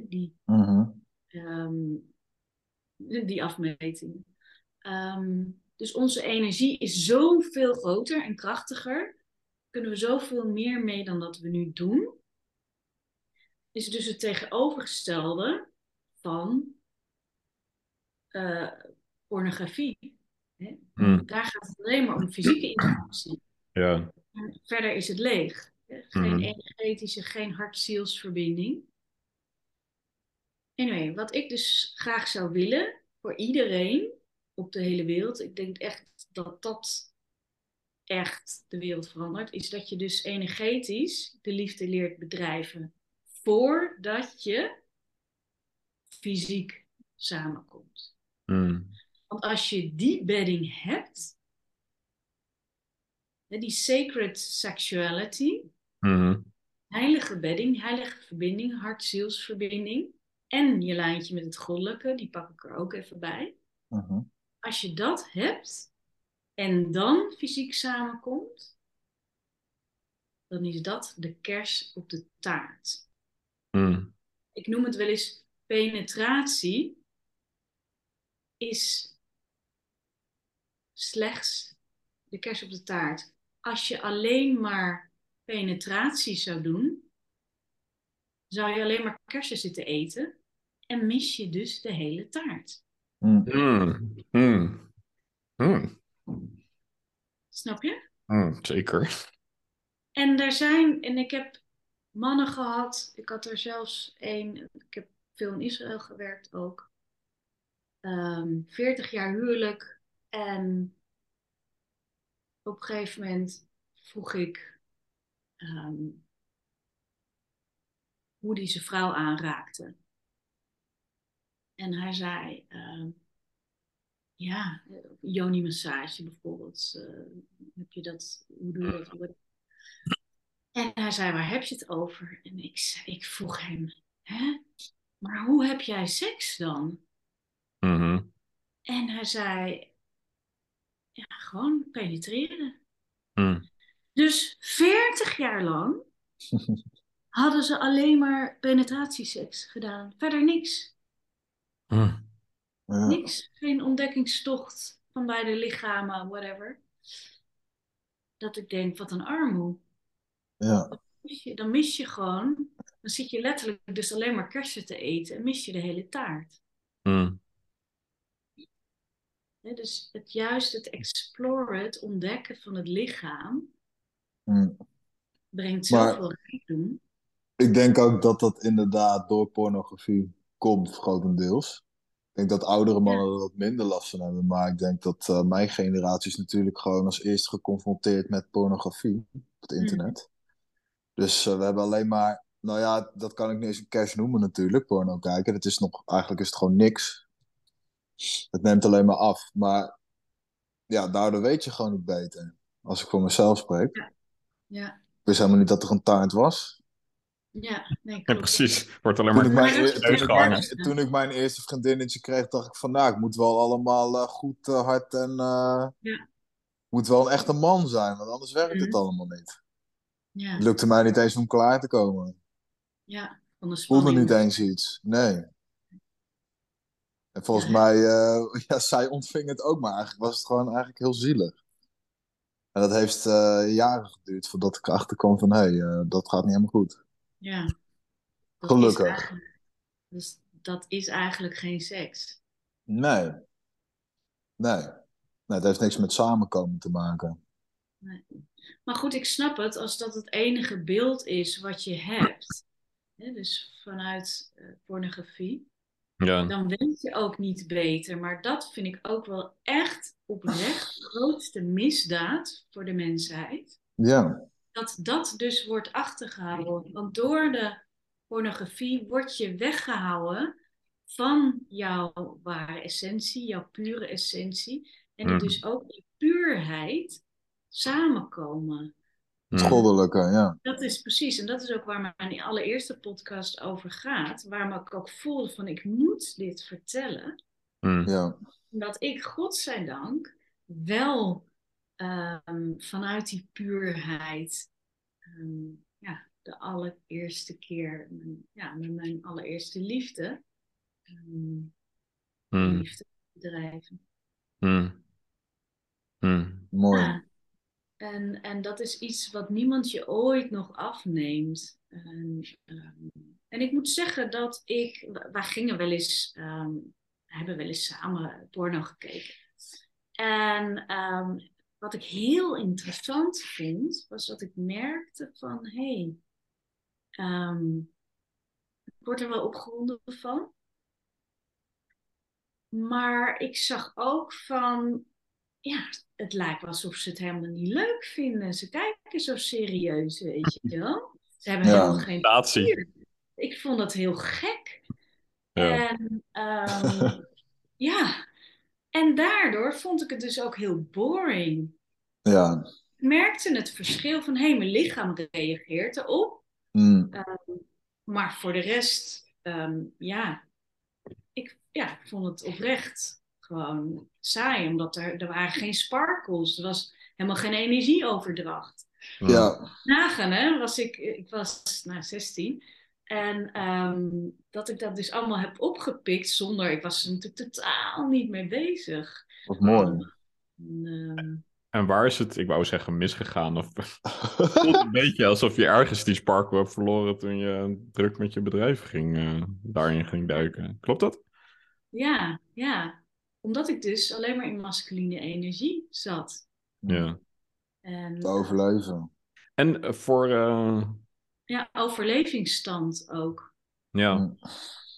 Die, Mhm. ehm, die afmeting. Ehm, dus onze energie is zoveel groter en krachtiger. Kunnen we zoveel meer mee dan dat we nu doen. Is dus het tegenovergestelde van eh, pornografie. Hè? Mhm. Daar gaat het alleen maar om fysieke interactie. Ja. En verder is het leeg. hè? Geen Mhm. energetische, geen hart-zielsverbinding. Anyway, wat ik dus graag zou willen voor iedereen op de hele wereld, ik denk echt dat dat echt de wereld verandert, is dat je dus energetisch de liefde leert bedrijven voordat je fysiek samenkomt. Mhm. Want als je die bedding hebt, die sacred sexuality, Mhm. heilige bedding, heilige verbinding, hart-zielsverbinding en je lijntje met het goddelijke, die pak ik er ook even bij. Mhm. Als je dat hebt en dan fysiek samenkomt, dan is dat de kers op de taart. Mhm. Ik noem het wel eens penetratie is slechts de kers op de taart. Als je alleen maar penetratie zou doen, zou je alleen maar kersen zitten eten en mis je dus de hele taart. Mhm. Mhm. Snap je? Zeker. En daar zijn, en ik heb mannen gehad, ik had er zelfs één, ik heb veel in Israël gewerkt ook. Ehm 40 jaar huwelijk en op een gegeven moment vroeg ik ehm, hoe die zijn vrouw aanraakte. En hij zei, ehm, ja, Joni massage bijvoorbeeld. eh, heb je dat, hoe doe je dat? En hij zei, waar heb je het over? En ik, zei- ik vroeg hem, hè? Maar hoe heb jij seks dan? Mhm. En hij zei, ja, gewoon penetreren. Mm. Dus 40 jaar lang hadden ze alleen maar penetratieseks gedaan. Verder niks. Mm. Ja. Niks. Geen ontdekkingstocht van beide lichamen, whatever. Dat ik denk, wat een armoe. Ja. Mis je- Dan mis je gewoon, dan zit je letterlijk dus alleen maar kersen te eten en mis je de hele taart. Mm. Hè, dus het juist het exploren, het ontdekken van het lichaam, Mm. brengt zoveel rijkdom. Ik denk ook dat dat inderdaad door pornografie komt, grotendeels. Ik denk dat oudere mannen er wat minder last van hebben. Maar ik denk dat eh, mijn generatie is natuurlijk gewoon als eerst geconfronteerd met pornografie op het internet. Dus eh, we hebben alleen maar, nou ja, dat kan ik niet eens een cash noemen natuurlijk, porno kijken. Het is nog, eigenlijk is het gewoon niks. Het neemt alleen maar af. Maar ja, daardoor weet je gewoon niet beter. Als ik voor mezelf spreek. Ja, Ik wist helemaal niet dat er een taart was. ja, nee, Ja, precies. Wordt alleen Toen maar ik, mijn, dat toen, ik mijn, toen ik mijn eerste vriendinnetje kreeg, dacht ik van nou, ik moet wel allemaal eh, goed eh, hard en eh, Ja. moet wel een echte man zijn, want anders werkt het Mhm. allemaal niet. Ja, Het lukte mij niet eens om klaar te komen. ja, van de Ik voelde spanning. niet eens iets, nee. En volgens Ja. mij, eh, ja, zij ontving het ook, maar eigenlijk was het gewoon eigenlijk heel zielig. En dat heeft eh, jaren geduurd voordat ik erachter kwam van hé, hey, eh, dat gaat niet helemaal goed. Ja. Dat Gelukkig. Dus dat is eigenlijk geen seks. Nee. Nee. Nee, het heeft niks met samenkomen te maken. Maar goed, ik snap het als dat het enige beeld is wat je hebt. Hè, dus vanuit eh, pornografie. Ja. Dan weet je ook niet beter. Maar dat vind ik ook wel echt oprecht de grootste misdaad voor de mensheid. Ja. Dat dat dus wordt achtergehouden. Want door de pornografie word je weggehouden van jouw ware essentie, jouw pure essentie. En Mhm. dus ook die puurheid samenkomen. Het Mm. goddelijke, ja. Dat is precies, en dat is ook waar mijn allereerste podcast over gaat. Waarom ik ook voelde van ik moet dit vertellen. Mm. Ja. Omdat ik, godzijdank, wel ehm, vanuit die puurheid, ehm, ja, de allereerste keer, mijn- ja, met mijn allereerste liefde, ehm, Mm. liefde bedrijven. Mm. Mm. Mooi. Ja. En, en dat is iets wat niemand je ooit nog afneemt. En, ehm, en ik moet zeggen dat ik, wij gingen wel eens, ehm, hebben wel eens samen porno gekeken. En ehm, wat ik heel interessant vond, was dat ik merkte van, hé, hey, ik word er wel opgewonden van. Maar ik zag ook van, ja, het lijkt wel alsof ze het helemaal niet leuk vinden. Ze kijken zo serieus, weet je wel. Ze hebben Ja. helemaal geen plezier. Ik vond dat heel gek. Ja. En ehm, ja, en daardoor vond ik het dus ook heel boring. Ja. Ik merkte het verschil van, hé, hey, mijn lichaam reageert erop. Mm. Maar voor de rest, ehm, ja, ik, ja, ik vond het oprecht gewoon saai. Omdat er, er waren geen sparkles. Er was helemaal geen energieoverdracht. Ja. Nagaan, hè, was ik, ik was nou, 16. En ehm, dat ik dat dus allemaal heb opgepikt zonder, ik was er natuurlijk totaal niet mee bezig. Wat mooi. En, ehm, En waar is het, ik wou zeggen, misgegaan? Of het voelt een beetje alsof je ergens die sparkle hebt verloren toen je druk met je bedrijf ging, eh, daarin ging duiken. Klopt dat? ja, ja, omdat ik dus alleen maar in masculine energie zat. Ja. En, Te overleven. En eh, voor, eh, Ja, overlevingsstand ook. ja.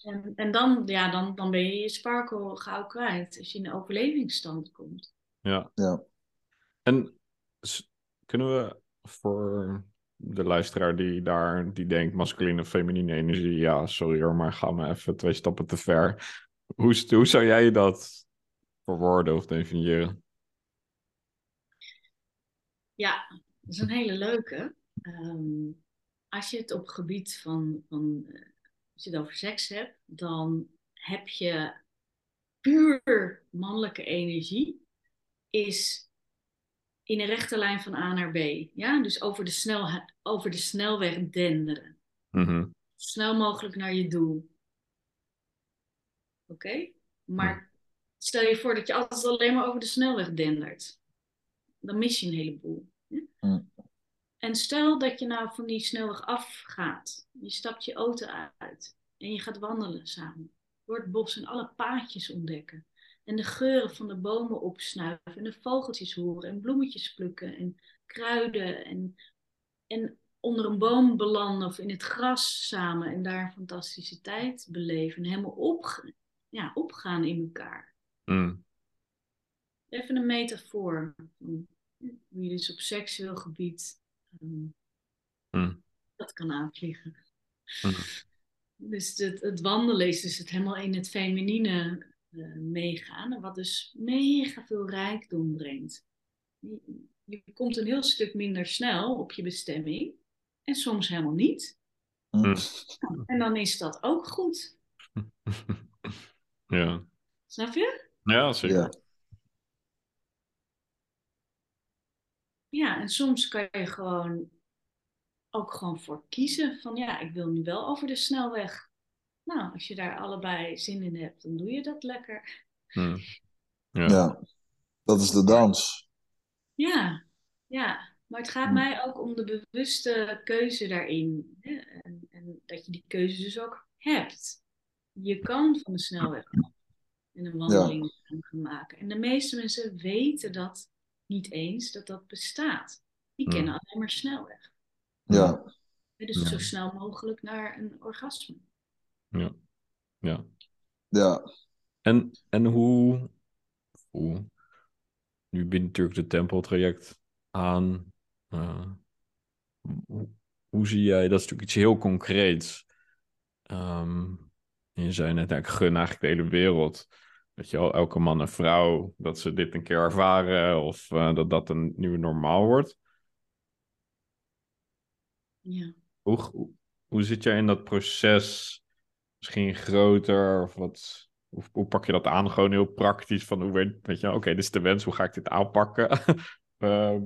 En, en dan, ja, dan, dan ben je je sparkle gauw kwijt als je in de overlevingsstand komt. ja. Ja. En kunnen we voor de luisteraar die daar, die denkt masculine, feminine energie, ja, sorry hoor, maar ga me even twee stappen te ver. Hoe, hoe zou jij dat verwoorden of definiëren? Ja, dat is een hele leuke. Ehm, als je het op gebied van, van eh, als je het over seks hebt, dan heb je puur mannelijke energie, is in een rechte lijn van A naar B. Ja? Dus over de, snel, over de snelweg denderen. Zo snel mogelijk naar je doel. Oké? Maar stel je voor dat je altijd alleen maar over de snelweg dendert. Dan mis je een heleboel. hè? Mm. En stel dat je nou van die snelweg afgaat. Je stapt je auto uit. En je gaat wandelen samen. Door het bos en alle paadjes ontdekken. En de geuren van de bomen opsnuiven. En de vogeltjes horen. En bloemetjes plukken. En kruiden. En, en onder een boom belanden of in het gras samen. En daar een fantastische tijd beleven. En helemaal ja, opgaan in elkaar. Mm, Even een metafoor. Hoe je dus op seksueel gebied ehm, mm, dat kan aanvliegen. mm. Dus het, het wandelen is dus het helemaal in het feminine eh, meegaan. En wat dus mega veel rijkdom brengt. Je, je komt een heel stuk minder snel op je bestemming. En soms helemaal niet. Mm. En dan is dat ook goed. Ja, Snap je? Ja, zeker. Ja. Ja, en soms kan je gewoon ook gewoon voor kiezen van ja, ik wil nu wel over de snelweg. Nou, als je daar allebei zin in hebt, dan doe je dat lekker. Mm. Ja. Ja. Dat is de dans. Ja, ja. Maar het gaat Hm. mij ook om de bewuste keuze daarin. Hè? En, en dat je die keuze dus ook hebt. Je kan van de snelweg af en een wandeling gaan maken. En de meeste mensen weten dat niet eens, dat dat bestaat. Die Hm. kennen alleen maar snelweg. Ja. Dus Ja. zo snel mogelijk naar een orgasme. Ja. Ja. Ja. En, en hoe, hoe, nu biedt natuurlijk de tempeltraject aan. eh, hoe, hoe zie jij, dat is natuurlijk iets heel concreets. Ehm, en je zei net, ja, ik gun eigenlijk de hele wereld. Dat je elke man en vrouw, dat ze dit een keer ervaren of eh, dat dat een nieuwe normaal wordt. Ja. Hoe, hoe, hoe zit jij in dat proces? Misschien groter of wat? Hoe, hoe pak je dat aan? Gewoon heel praktisch van hoe weet, weet je, oké, dit is de wens, hoe ga ik dit aanpakken? Ehm,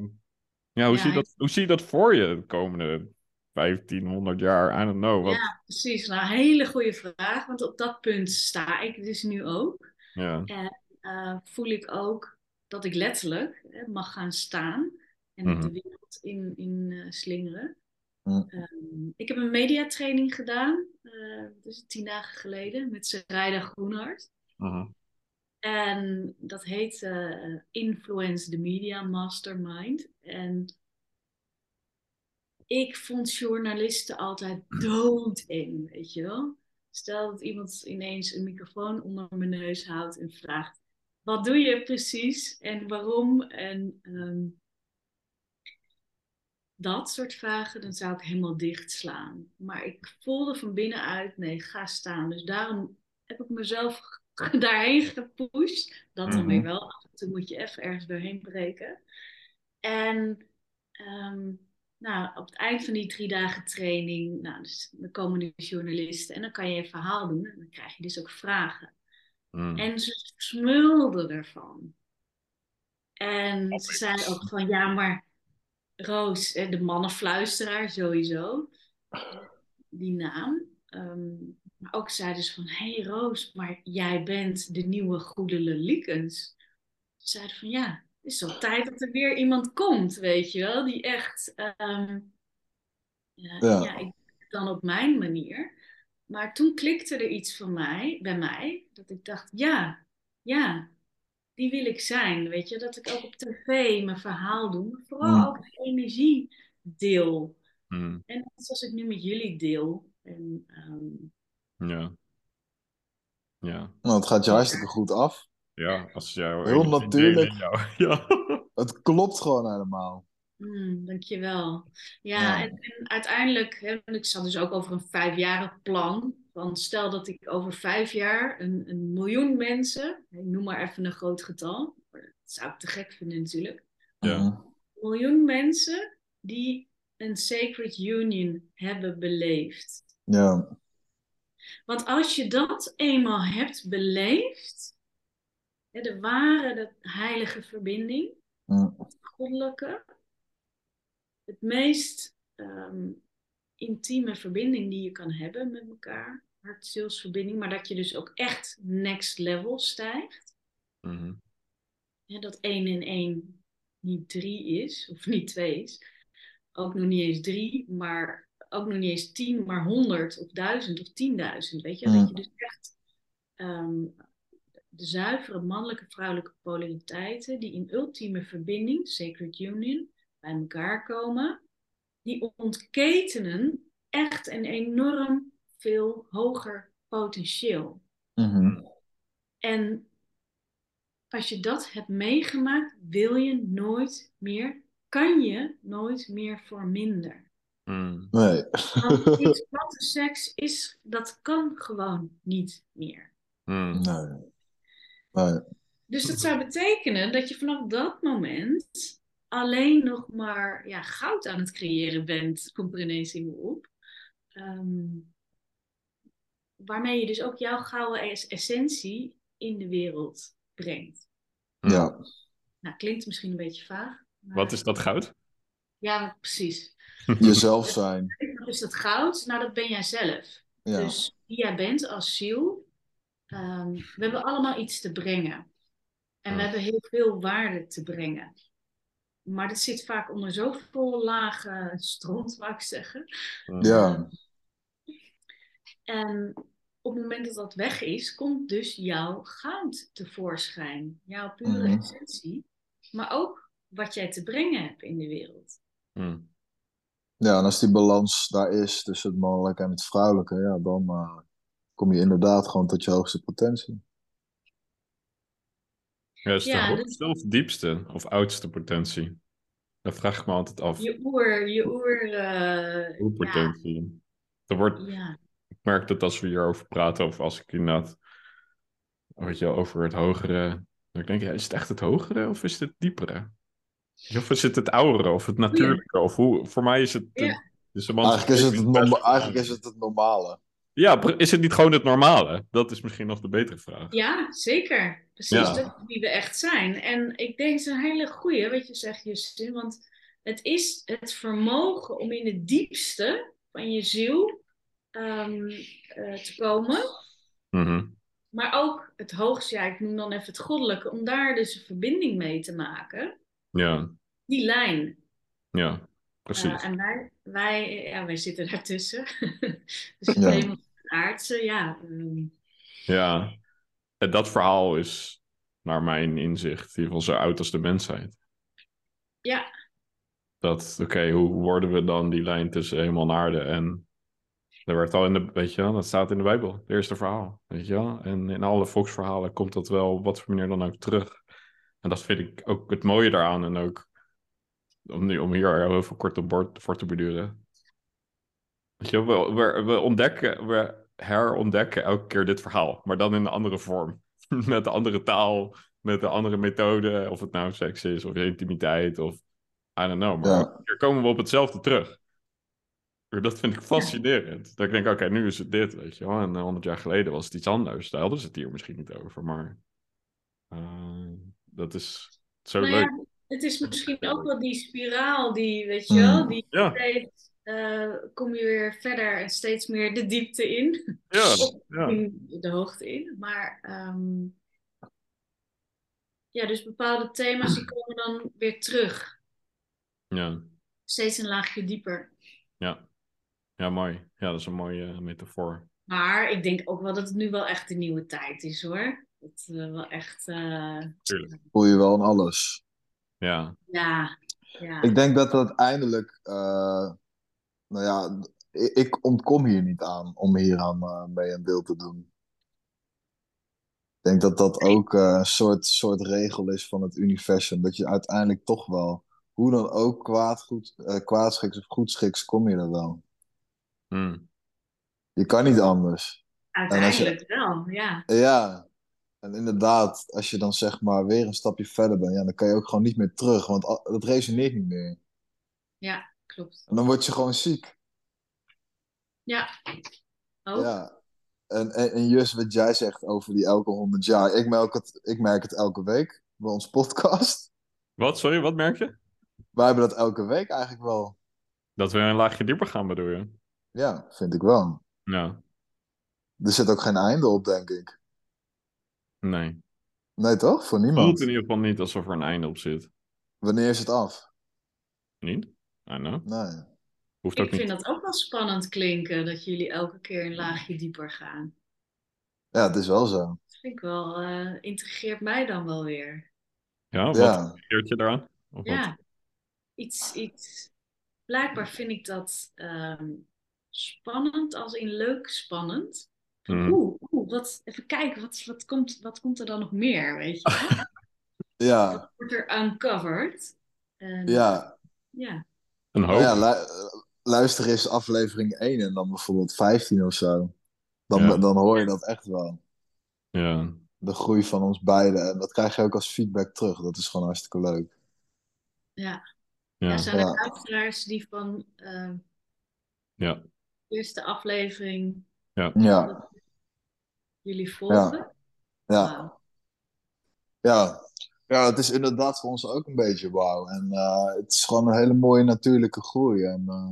ja, hoe, Ja, zie je dat, hoe zie je dat voor je de komende 1500 jaar? I don't know. Wat, ja, precies. Nou, hele goede vraag. Want op dat punt sta ik dus nu ook. Ja. eh, voel ik ook dat ik letterlijk hè, mag gaan staan en Mhm. de wereld in, in eh, slingeren. Mhm. Ehm, ik heb een mediatraining gedaan, dus tien dagen geleden, met Sarayda Groenhart. Mhm. En dat heet Influence the Media Mastermind. En ik vond journalisten altijd doodeng, weet je wel. Stel dat iemand ineens een microfoon onder mijn neus houdt en vraagt: wat doe je precies en waarom? En ehm, dat soort vragen, dan zou ik helemaal dichtslaan. Maar ik voelde van binnenuit: nee, ga staan. Dus daarom heb ik mezelf daarheen gepusht. Dat dan Mhm. weer wel. Af en toe moet je even ergens doorheen breken. En ehm, nou, op het eind van die drie dagen training, nou, dus, dan komen de journalisten en dan kan je een verhaal doen en dan krijg je dus ook vragen. Mm. En ze smulden ervan. En ze zeiden ook van, ja, maar Roos, eh, de mannenfluisteraar sowieso, die naam. Ehm, maar ook zeiden ze van, hé hey Roos, maar jij bent de nieuwe goede Lelikens. Ze zeiden van, ja, het is al tijd dat er weer iemand komt, weet je wel, die echt, ehm, ja, Ja. ja, ik doe het dan op mijn manier. Maar toen klikte er iets van mij, bij mij, dat ik dacht, ja, ja, die wil ik zijn, weet je. Dat ik ook op tv mijn verhaal doe, maar vooral Mm. ook de energie deel. Hmm. En net zoals ik nu met jullie deel. En, ehm, Ja. Ja. Nou, het gaat je hartstikke goed af. Ja, als jou Heel natuurlijk. jou- Ja. Het klopt gewoon helemaal. mm, dankjewel. Ja, Ja. En, en uiteindelijk, hè, ik zat dus ook over een vijfjarig plan. Van stel dat ik over vijf jaar een, een miljoen mensen, ik noem maar even een groot getal, dat zou ik te gek vinden natuurlijk. Ja. Mhm. Een miljoen mensen die een sacred union hebben beleefd. Ja. Want als je dat eenmaal hebt beleefd, de ware, de heilige verbinding, Mm. het goddelijke, het meest ehm, intieme verbinding die je kan hebben met elkaar, hart-zielsverbinding, maar dat je dus ook echt next level stijgt. Mhm. Hè, dat 1 en 1 niet 3 is, of niet 2 is. Ook nog niet eens 3, maar ook nog niet eens 10, maar 100 of 1000 of 10.000. Weet je, Mm. dat je dus echt ehm, de zuivere mannelijke vrouwelijke polariteiten, die in ultieme verbinding, sacred union, bij elkaar komen, die ontketenen echt een enorm veel hoger potentieel. Mhm. En als je dat hebt meegemaakt, wil je nooit meer, kan je nooit meer voor minder. Hmm. Nee. Want seks is, dat kan gewoon niet meer. Hmm. nee. Nee. Dus dat zou betekenen dat je vanaf dat moment alleen nog maar ja, goud aan het creëren bent, komt er ineens in me op. Ehm, waarmee je dus ook jouw gouden es- essentie in de wereld brengt. Ja. Nou, klinkt misschien een beetje vaag. maar- Wat is dat goud? Ja, precies. Jezelf zijn. Wat is dat goud? Nou, dat ben jij zelf. Ja. Dus wie jij bent als ziel. Ehm, we hebben allemaal iets te brengen. En we hebben heel veel waarde te brengen. Maar dat zit vaak onder zoveel lage stront, wou ik zeggen. Ja. En op het moment dat dat weg is, komt dus jouw goud tevoorschijn. Jouw pure Mhm. essentie. Maar ook wat jij te brengen hebt in de wereld. Hmm. Ja, en als die balans daar is tussen het mannelijke en het vrouwelijke, ja, dan eh, kom je inderdaad gewoon tot je hoogste potentie. Ja, is het Ja, de dus- hoogste of diepste of oudste potentie? Dat vraag ik me altijd af. Je oer, je oer. eh, Hoe ja, potentie? Er wordt, ja. ik merk dat als we hierover praten, of als ik inderdaad, weet je, wel, over het hogere, dan denk ik, ja, is het echt het hogere of is het het diepere? Of is het het oudere of het natuurlijke? Of hoe, voor mij is het... de- Ja. dus de Eigenlijk is, het eigenlijk is het het normale. Ja, is het niet gewoon het normale? Dat is misschien nog de betere vraag. Ja, zeker. Precies, Ja. dat wie we echt zijn. En ik denk, het is een hele goeie, wat je zegt, Justin. Want het is het vermogen om in het diepste van je ziel ehm, eh, te komen. Mhm. Maar ook het hoogste, ja, ik noem dan even het goddelijke, om daar dus een verbinding mee te maken. Ja, Die lijn. ja, precies. En wij, wij, ja, wij zitten daartussen. dus het Ja. aardse, ja. ehm, Ja, en dat verhaal is, naar mijn inzicht, in ieder geval zo oud als de mensheid. ja, Dat, oké, hoe worden we dan die lijn tussen hemel en aarde? En dat werd al in de, weet je wel, dat staat in de Bijbel, het eerste verhaal, weet je wel? En in alle volksverhalen komt dat wel op wat voor manier dan ook terug. En dat vind ik ook het mooie daaraan en ook, om, nu, om hier heel even kort op bord voor te beduren. Weet je, wel, we, we, we ontdekken, we herontdekken elke keer dit verhaal, maar dan in een andere vorm. met een andere taal, met een andere methode, of het nou seks is, of intimiteit, of I don't know. Maar Ja. keer komen we op hetzelfde terug. Dat vind ik fascinerend. Dat ik denk, oké, nu is het dit, weet je wel. En honderd jaar geleden was het iets anders. Daar hadden ze het hier misschien niet over, maar... eh, dat is zo Nou leuk. Het is misschien ook wel die spiraal die, weet je wel, Mm. die Ja. steeds eh, kom je weer verder en steeds meer de diepte in, Ja, ja. in de hoogte in. Maar ehm, ja, dus bepaalde thema's die komen dan weer terug, ja. steeds een laagje dieper. Ja. Ja, mooi. Ja, dat is een mooie eh, metafoor. Maar ik denk ook wel dat het nu wel echt een nieuwe tijd is hoor. Dat we wel echt, eh, Tuurlijk. Voel je wel aan alles. Ja. ja, Ja. Ik denk dat uiteindelijk, eh, nou ja, ik, ontkom hier niet aan om hier aan eh, mee een deel te doen. Ik denk dat dat ook eh, een soort, soort regel is van het universum. Dat je uiteindelijk toch wel, hoe dan ook, kwaad, goed, eh, kwaadschiks of goedschiks, kom je er wel. Hmm. Je kan niet anders. Uiteindelijk wel, ja. Ja, en inderdaad, als je dan zeg maar weer een stapje verder bent, ja, dan kan je ook gewoon niet meer terug, want dat resoneert niet meer. Ja, klopt. En dan word je gewoon ziek. Ja. Ook. Ja. En, en, en Jus, wat jij zegt over die elke honderd jaar, ik merk het, ik merk het elke week bij ons podcast. Wat? Sorry, wat merk je? Wij hebben dat elke week eigenlijk wel. Dat we een laagje dieper gaan, bedoel je? Ja, vind ik wel. Ja, Er zit ook geen einde op, denk ik. Nee. Nee, toch? Voor Voelt niemand. in ieder geval niet alsof er een einde op zit. Wanneer is het af? Niet? I know. Nee. Hoeft ook Ik niet. vind dat ook wel spannend klinken, dat jullie elke keer een laagje dieper gaan. Ja, het is wel zo. Dat vind ik wel, eh intrigeert mij dan wel weer. Ja, wat Ja. je eraan? Of wat? Ja, iets, iets. Blijkbaar vind ik dat ehm, spannend, als in leuk spannend. Hmm. Oeh, oeh, wat, even kijken, wat, wat, komt, wat komt er dan nog meer, weet je? Ja, Wordt er uncovered. En, ja. ja. Een hoop. Nou ja, lu- luister eens aflevering 1 en dan bijvoorbeeld 15 of zo. Dan, Ja. dan hoor je dat echt wel. Ja. De groei van ons beiden. En dat krijg je ook als feedback terug. Dat is gewoon hartstikke leuk. Ja. Ja. Ja, zijn er Ja. luisteraars die van ehm, Ja. de eerste aflevering Ja, jullie volgen? ja, ja. Ja, het is inderdaad voor ons ook een beetje wauw. En eh, het is gewoon een hele mooie natuurlijke groei. En eh,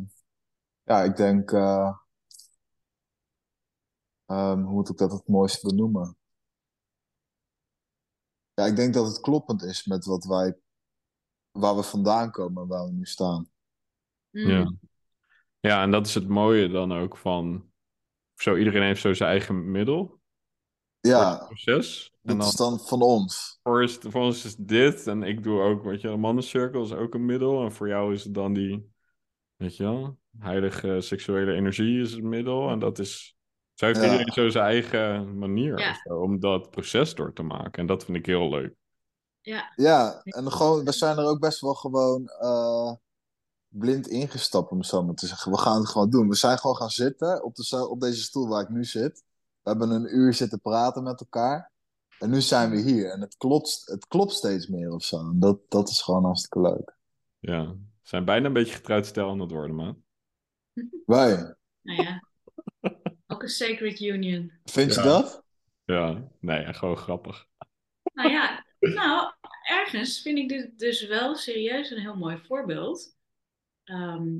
ja, ik denk, eh, ehm, hoe moet ik dat het mooiste benoemen? Ja, ik denk dat het kloppend is met wat wij, waar we vandaan komen en waar we nu staan. Mm. Ja. ja, en dat is het mooie dan ook van... Zo, iedereen heeft zo zijn eigen middel Ja, proces. En dat dan is dan van ons. voor, is, voor ons is dit, en ik doe ook, weet je, een mannencirkel is ook een middel. En voor jou is het dan die, weet je wel, heilige seksuele energie is het middel. En dat is, zo heeft Ja. iedereen zo zijn eigen manier Ja. of zo, om dat proces door te maken. En dat vind ik heel leuk. Ja, Ja, en gewoon, we zijn er ook best wel gewoon eh, blind ingestapt, om het zo maar te zeggen. We gaan het gewoon doen. We zijn gewoon gaan zitten op, de, op deze stoel waar ik nu zit. We hebben een uur zitten praten met elkaar. En nu zijn we hier. En het klopt, het klopt steeds meer of zo. En dat, dat is gewoon hartstikke leuk. Ja, we zijn bijna een beetje getrouwd stel aan het worden, man. Wij, nou ja. Ook een sacred union. vind je Ja. dat? Ja, nee, gewoon grappig. Nou ja, nou, ergens vind ik dit dus wel serieus een heel mooi voorbeeld. Ehm,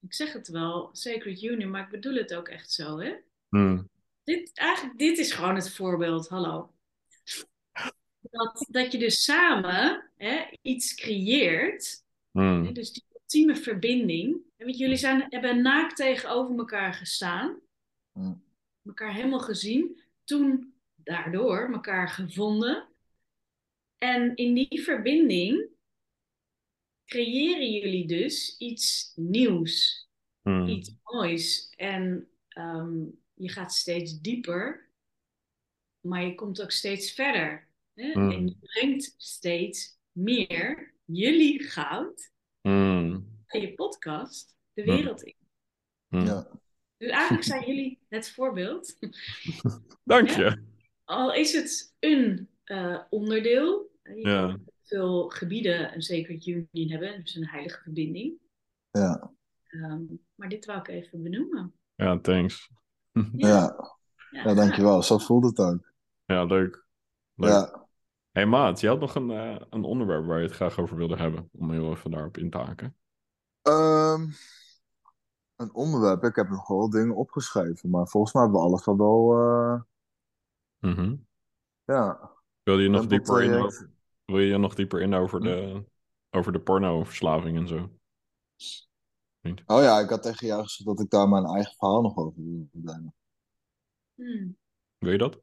ik zeg het wel, sacred union, maar ik bedoel het ook echt zo, hè? Hmm. Dit, eigenlijk, dit is gewoon het voorbeeld, hallo. Dat, dat je dus samen hè, iets creëert, Hmm. hè, dus die ultieme verbinding. Je, jullie zijn, hebben naakt tegenover elkaar gestaan, Hm. elkaar helemaal gezien, toen daardoor elkaar gevonden. En in die verbinding creëren jullie dus iets nieuws Hmm. iets moois. En ehm, je gaat steeds dieper, maar je komt ook steeds verder. Hè? Mm. En je brengt steeds meer jullie goud Hmm. in je podcast de Mm. wereld in. Hmm. Ja. Dus eigenlijk zijn jullie het voorbeeld. Dank Ja. je. Al is het een eh, onderdeel. Je Ja. Veel gebieden een sacred union hebben, dus een heilige verbinding. Ja. Ehm, maar dit wou ik even benoemen. Ja, thanks. Ja. ja, dankjewel. Zo voelt het ook. Ja, leuk. Leuk. Ja. hey, Maat, je had nog een, eh, een onderwerp waar je het graag over wilde hebben. Om heel even daarop in te haken. Ehm, een onderwerp. Ik heb nog wel dingen opgeschreven, maar volgens mij hebben we alles al wel. eh, Mhm. ja. Wil je nog dieper in over, wil je nog dieper in over Hm? de, over de pornoverslaving en zo? Oh ja, ik had tegen jou gezegd dat ik daar mijn eigen verhaal nog over wilde brengen. Hmm. Wil je dat?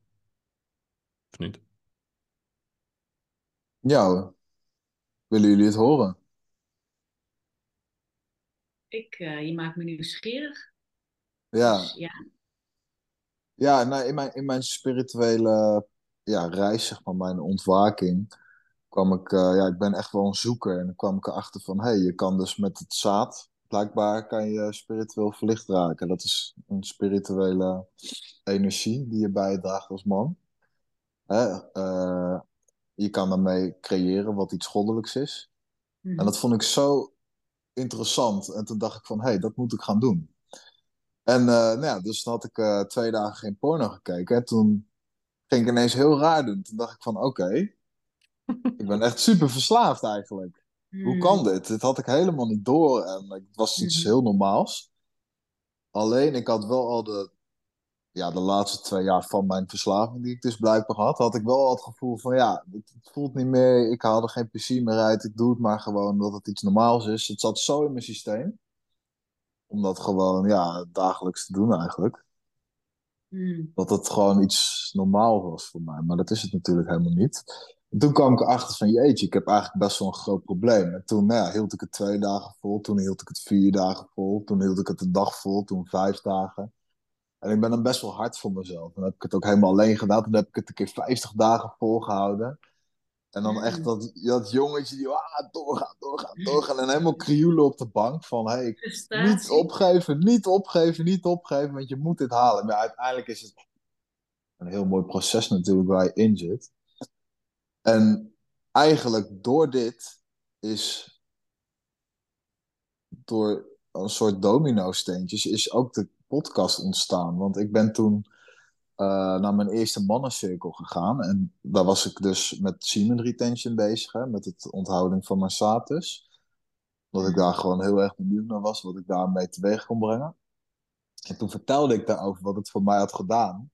Of niet? Ja hoor. Willen jullie het horen? ik, eh, je maakt me nieuwsgierig. Ja, Dus ja. ja nou, in, mijn, in mijn spirituele ja, reis, zeg maar, mijn ontwaking, kwam ik, eh, ja, ik ben echt wel een zoeker. En dan kwam ik erachter van, hé, hey, je kan dus met het zaad, blijkbaar kan je spiritueel verlicht raken. Dat is een spirituele energie die je bijdraagt als man. Hè? eh, je kan daarmee creëren wat iets goddelijks is. Mhm. En dat vond ik zo interessant. En toen dacht ik van, hé, hey, dat moet ik gaan doen. En eh, nou ja, dus toen had ik twee dagen geen porno gekeken. En toen ging ik ineens heel raar doen. Toen dacht ik van, oké, ik ben echt super verslaafd eigenlijk. Hoe kan Mm. dit? Dit had ik helemaal niet door. En het was iets Mhm. heel normaals. Alleen, ik had wel al de, ja, de laatste twee jaar van mijn verslaving, die ik dus blijkbaar had, had ik wel al het gevoel van, ja, het, het voelt niet meer, ik haal er geen plezier meer uit, ik doe het maar gewoon omdat het iets normaals is. Het zat zo in mijn systeem, om dat gewoon, ja, dagelijks te doen eigenlijk. Mm. Dat het gewoon iets normaal was voor mij, maar dat is het natuurlijk helemaal niet. En toen kwam ik erachter van, jeetje, ik heb eigenlijk best wel een groot probleem. En toen nou ja, hield ik het twee dagen vol, toen hield ik het vier dagen vol, toen hield ik het een dag vol, toen vijf dagen. En ik ben dan best wel hard voor mezelf. Dan heb ik het ook helemaal alleen gedaan. Toen heb ik het een keer 50 dagen volgehouden. En dan echt dat, dat jongetje die ah, doorgaan, doorgaan, doorgaan. En helemaal krioelen op de bank van hey, niet opgeven, niet opgeven, niet opgeven. Want je moet dit halen. Maar uiteindelijk is het een heel mooi proces natuurlijk waar je in zit. En eigenlijk door dit is door een soort domino-steentjes is ook de podcast ontstaan. Want ik ben toen eh, naar mijn eerste mannencirkel gegaan. En daar was ik dus met semen retention bezig, met het onthouding van mijn status. Dat ik daar gewoon heel erg benieuwd naar was, wat ik daarmee teweeg kon brengen. En toen vertelde ik daarover wat het voor mij had gedaan.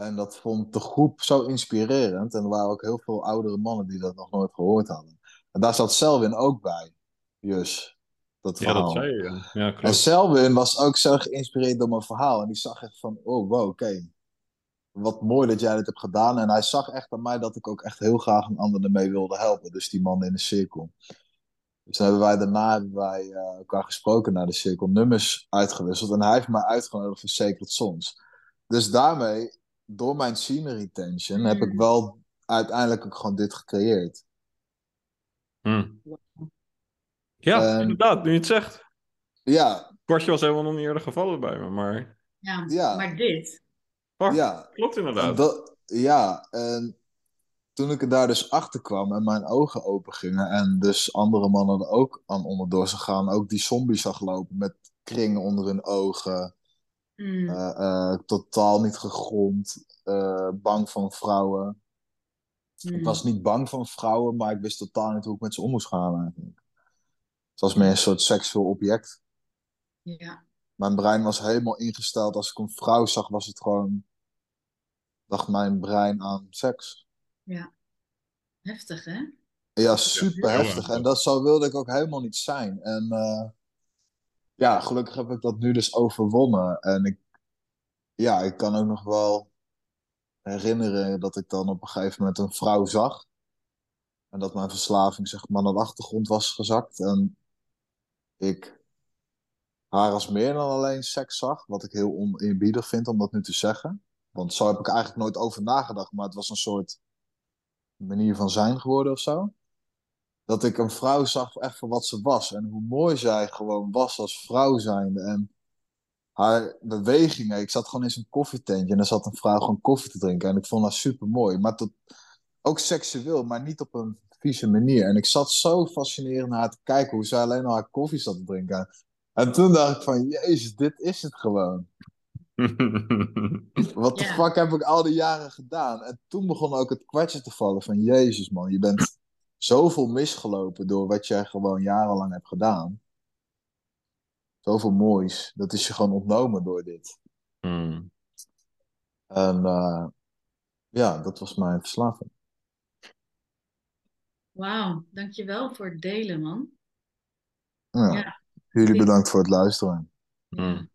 En dat vond de groep zo inspirerend. En er waren ook heel veel oudere mannen die dat nog nooit gehoord hadden. En daar zat Selwyn ook bij, Jus. Dat Ja, verhaal. dat zei je. Ja, ja En klopt. Selwyn was ook zo geïnspireerd door mijn verhaal. En die zag echt van, oh wow, oké. Wat mooi dat jij dit hebt gedaan. En hij zag echt aan mij dat ik ook echt heel graag een ander ermee wilde helpen. Dus die man in de cirkel. Dus hebben wij daarna hebben wij, eh, elkaar gesproken naar de cirkel, nummers uitgewisseld. En hij heeft mij uitgenodigd voor Sacred Sons. Dus daarmee, door mijn semen retention, heb ik Mm. wel uiteindelijk ook gewoon dit gecreëerd. Hm. Ja, En- inderdaad, nu je het zegt. Ja, Kwartje was helemaal nog niet eerder gevallen bij me, maar... Ja, Ja. maar dit. Oh, ja. Klopt En inderdaad. dat, ja, en toen ik er daar dus achter kwam en mijn ogen open gingen en dus andere mannen er ook aan onderdoor zijn gaan, ook die zombies zag lopen met kringen onder hun ogen, Mm. eh, eh, totaal niet gegrond, eh, bang van vrouwen. Mm. Ik was niet bang van vrouwen, maar ik wist totaal niet hoe ik met ze om moest gaan eigenlijk. Het was meer een soort seksueel object. Ja. Mijn brein was helemaal ingesteld. Als ik een vrouw zag, was het gewoon. dacht mijn brein aan seks. ja. Heftig, hè? Ja, super heftig. En dat zo wilde ik ook helemaal niet zijn. En eh, ja, gelukkig heb ik dat nu dus overwonnen. En ik, ja, ik kan ook nog wel herinneren dat ik dan op een gegeven moment een vrouw zag. En dat mijn verslaving zeg maar de achtergrond was gezakt. En ik haar als meer dan alleen seks zag. Wat ik heel oneerbiedig vind om dat nu te zeggen. Want zo heb ik eigenlijk nooit over nagedacht. Maar het was een soort manier van zijn geworden of zo. Dat ik een vrouw zag echt voor wat ze was. En hoe mooi zij gewoon was als vrouw zijnde. En haar bewegingen. Ik zat gewoon in zo'n koffietentje. En er zat een vrouw gewoon koffie te drinken. En ik vond haar super mooi. Maar tot, ook seksueel, maar niet op een vieze manier. En ik zat zo fascinerend naar haar te kijken. Hoe zij alleen al haar koffie zat te drinken. En toen dacht ik van, jezus, dit is het gewoon. Wat de fuck heb ik al die jaren gedaan? En toen begon ook het kwartje te vallen van, jezus man, je bent zoveel misgelopen door wat jij gewoon jarenlang hebt gedaan. Zoveel moois. Dat is je gewoon ontnomen door dit. Hm. En eh, ja, dat was mijn verslaving. Wauw, dankjewel voor het delen, man. Ja. Ja. Jullie bedankt voor het luisteren. Hm. Ja.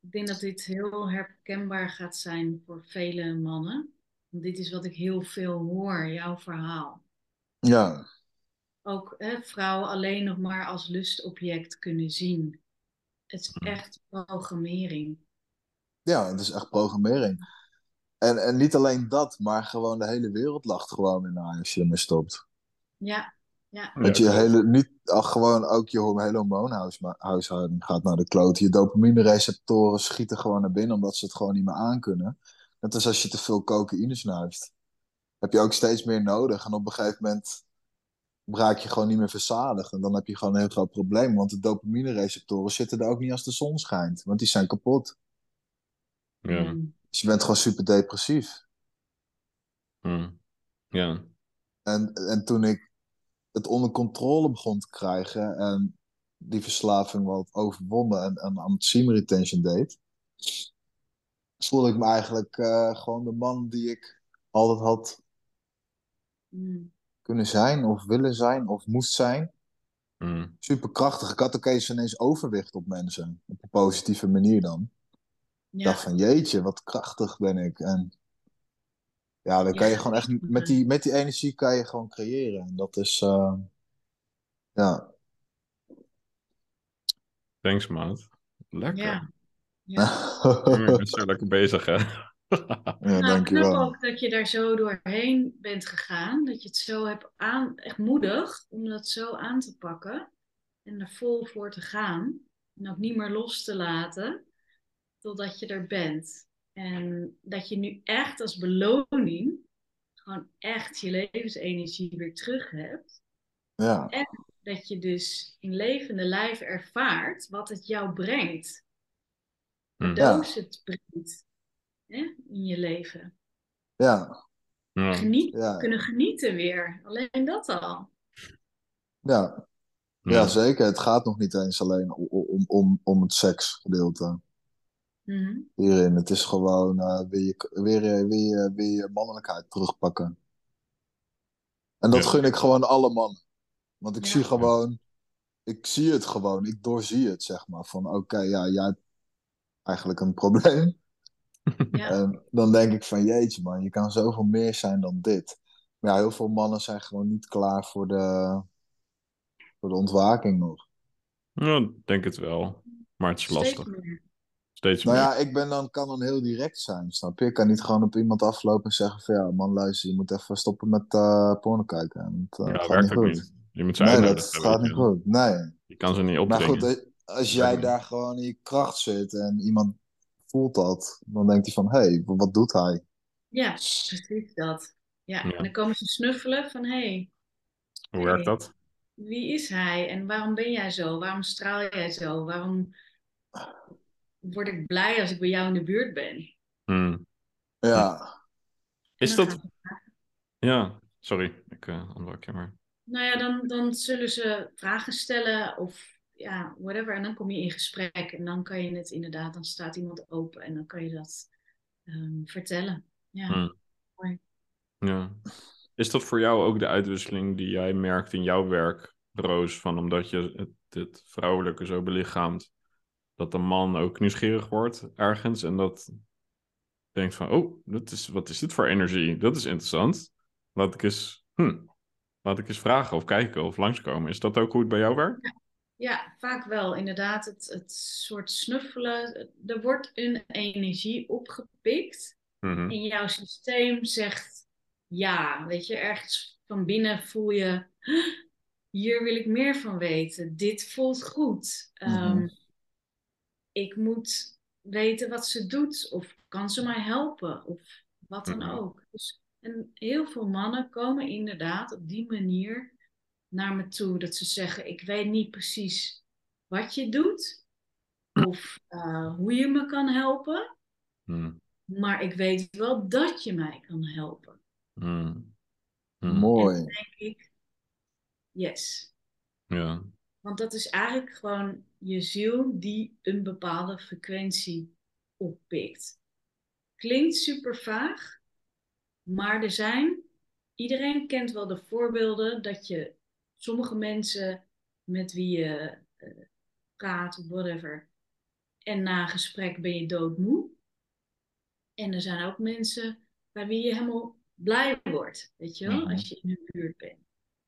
Ik denk dat dit heel herkenbaar gaat zijn voor vele mannen. Want dit is wat ik heel veel hoor, jouw verhaal. Ja, ook hè, vrouwen alleen nog maar als lustobject kunnen zien. Het is Hmm. echt programmering. Ja, het is echt programmering. En, en niet alleen dat, maar gewoon de hele wereld lacht gewoon in haar als je ermee stopt. Ja, ja, Want je hele, niet, ach, gewoon ook je hele hormoonhuishouding gaat naar de kloot. Je dopamine-receptoren schieten gewoon naar binnen omdat ze het gewoon niet meer aankunnen. Net als als je te veel cocaïne snuift. Heb je ook steeds meer nodig. En op een gegeven moment raak je gewoon niet meer verzadigd. En dan heb je gewoon een heel groot probleem. Want de dopamine-receptoren zitten er ook niet als de zon schijnt. Want die zijn kapot. Ja. Mm. Dus je bent gewoon super depressief. Hmm. Ja. En, en toen ik het onder controle begon te krijgen en die verslaving wat overwonnen en, en aan het retention deed, voelde ik me eigenlijk eh, gewoon de man die ik altijd had Mm. kunnen zijn of willen zijn of moest zijn. Hmm. Super krachtig. Ik had ook eens ineens overwicht op mensen. Op een positieve manier dan. Ik Ja, dacht van jeetje, wat krachtig ben ik. En ja, dan kan je Ja. gewoon echt met die, met die energie kan je gewoon creëren. En dat is eh, ja. Thanks, maat. Lekker. ja, ja. Zo lekker bezig, hè? Ja, Nou, dankjewel. ook dat je daar zo doorheen bent gegaan. Dat je het zo hebt aan, echt moedig om dat zo aan te pakken. En er vol voor te gaan. En ook niet meer los te laten. Totdat je er bent. En dat je nu echt als beloning gewoon echt je levensenergie weer terug hebt. Ja, Dat je dus in levende lijf ervaart wat het jou brengt. Hmm. Cadeaus het brengt hè, in je leven. ja, Ja. Geniet, ja, kunnen genieten weer. Alleen dat al. ja. Ja, zeker. Het gaat nog niet eens alleen om, om, om, om het seksgedeelte Mhm. hierin. Het is gewoon eh, weer, je, weer, je- weer, je- weer je mannelijkheid terugpakken. En dat Ja. gun ik gewoon alle mannen. Want ik Ja. zie gewoon, ik zie het gewoon, ik doorzie het, zeg maar. Van oké, ja, jij hebt eigenlijk een probleem. Ja. En dan denk ik van jeetje man, je kan zoveel meer zijn dan dit. Maar ja, heel veel mannen zijn gewoon niet klaar voor de, voor de ontwaking nog. Ja, ik denk het wel. Maar het is Steeds lastig. meer. Steeds Nou meer. ja, ik ben dan, kan dan heel direct zijn, snap je? Ik kan niet gewoon op iemand aflopen en zeggen van ja, man luister, je moet even stoppen met eh porno kijken. Want, eh, Ja, werkt niet ook goed. niet. Je moet ze Nee, dat gaat niet goed. Nee. Je kan ze niet Maar opdringen. goed, eh, als jij maar- daar gewoon in je kracht zit en iemand voelt dat, dan denkt hij van hé, hey, wat doet hij? Ja, precies dat. Ja. Ja. En dan komen ze snuffelen van hé, hey, Hoe werkt dat? wie is hij en waarom ben jij zo? Waarom straal jij zo? Waarom word ik blij als ik bij jou in de buurt ben? Hmm. Ja, Is dat... Ja, sorry. Ik uh, je maar. Nou ja, dan, dan zullen ze vragen stellen of ja, whatever. En dan kom je in gesprek en dan kan je het inderdaad, dan staat iemand open en dan kan je dat ehm, vertellen. Ja, Hmm. mooi. Ja. Is dat voor jou ook de uitwisseling die jij merkt in jouw werk, Roos? Van omdat je het, het vrouwelijke zo belichaamt, dat de man ook nieuwsgierig wordt ergens en dat denkt van, oh, dat is, wat is dit voor energie? Dat is interessant. Laat ik eens, hm, laat ik eens vragen of kijken of langskomen. Is dat ook hoe het bij jou werkt? Ja, vaak wel. Inderdaad, het, het soort snuffelen. Er wordt een energie opgepikt. Mhm. En jouw systeem zegt ja. Weet je, ergens van binnen voel je. "Huh, Hier wil ik meer van weten. Dit voelt goed. Ehm, Mhm. ik moet weten wat ze doet. Of kan ze mij helpen? Of wat dan Mhm. ook. Dus, en heel veel mannen komen inderdaad op die manier naar me toe. Dat ze zeggen, ik weet niet precies wat je doet. Of eh, hoe je me kan helpen. Hmm. Maar ik weet wel dat je mij kan helpen. Hmm. mooi. Denk ik, yes. Ja. Want dat is eigenlijk gewoon je ziel die een bepaalde frequentie oppikt. Klinkt super vaag, maar er zijn, iedereen kent wel de voorbeelden dat je sommige mensen met wie je eh, praat of whatever, en na een gesprek ben je doodmoe. En er zijn ook mensen bij wie je helemaal blij wordt, weet je wel, Mhm. als je in hun buurt bent.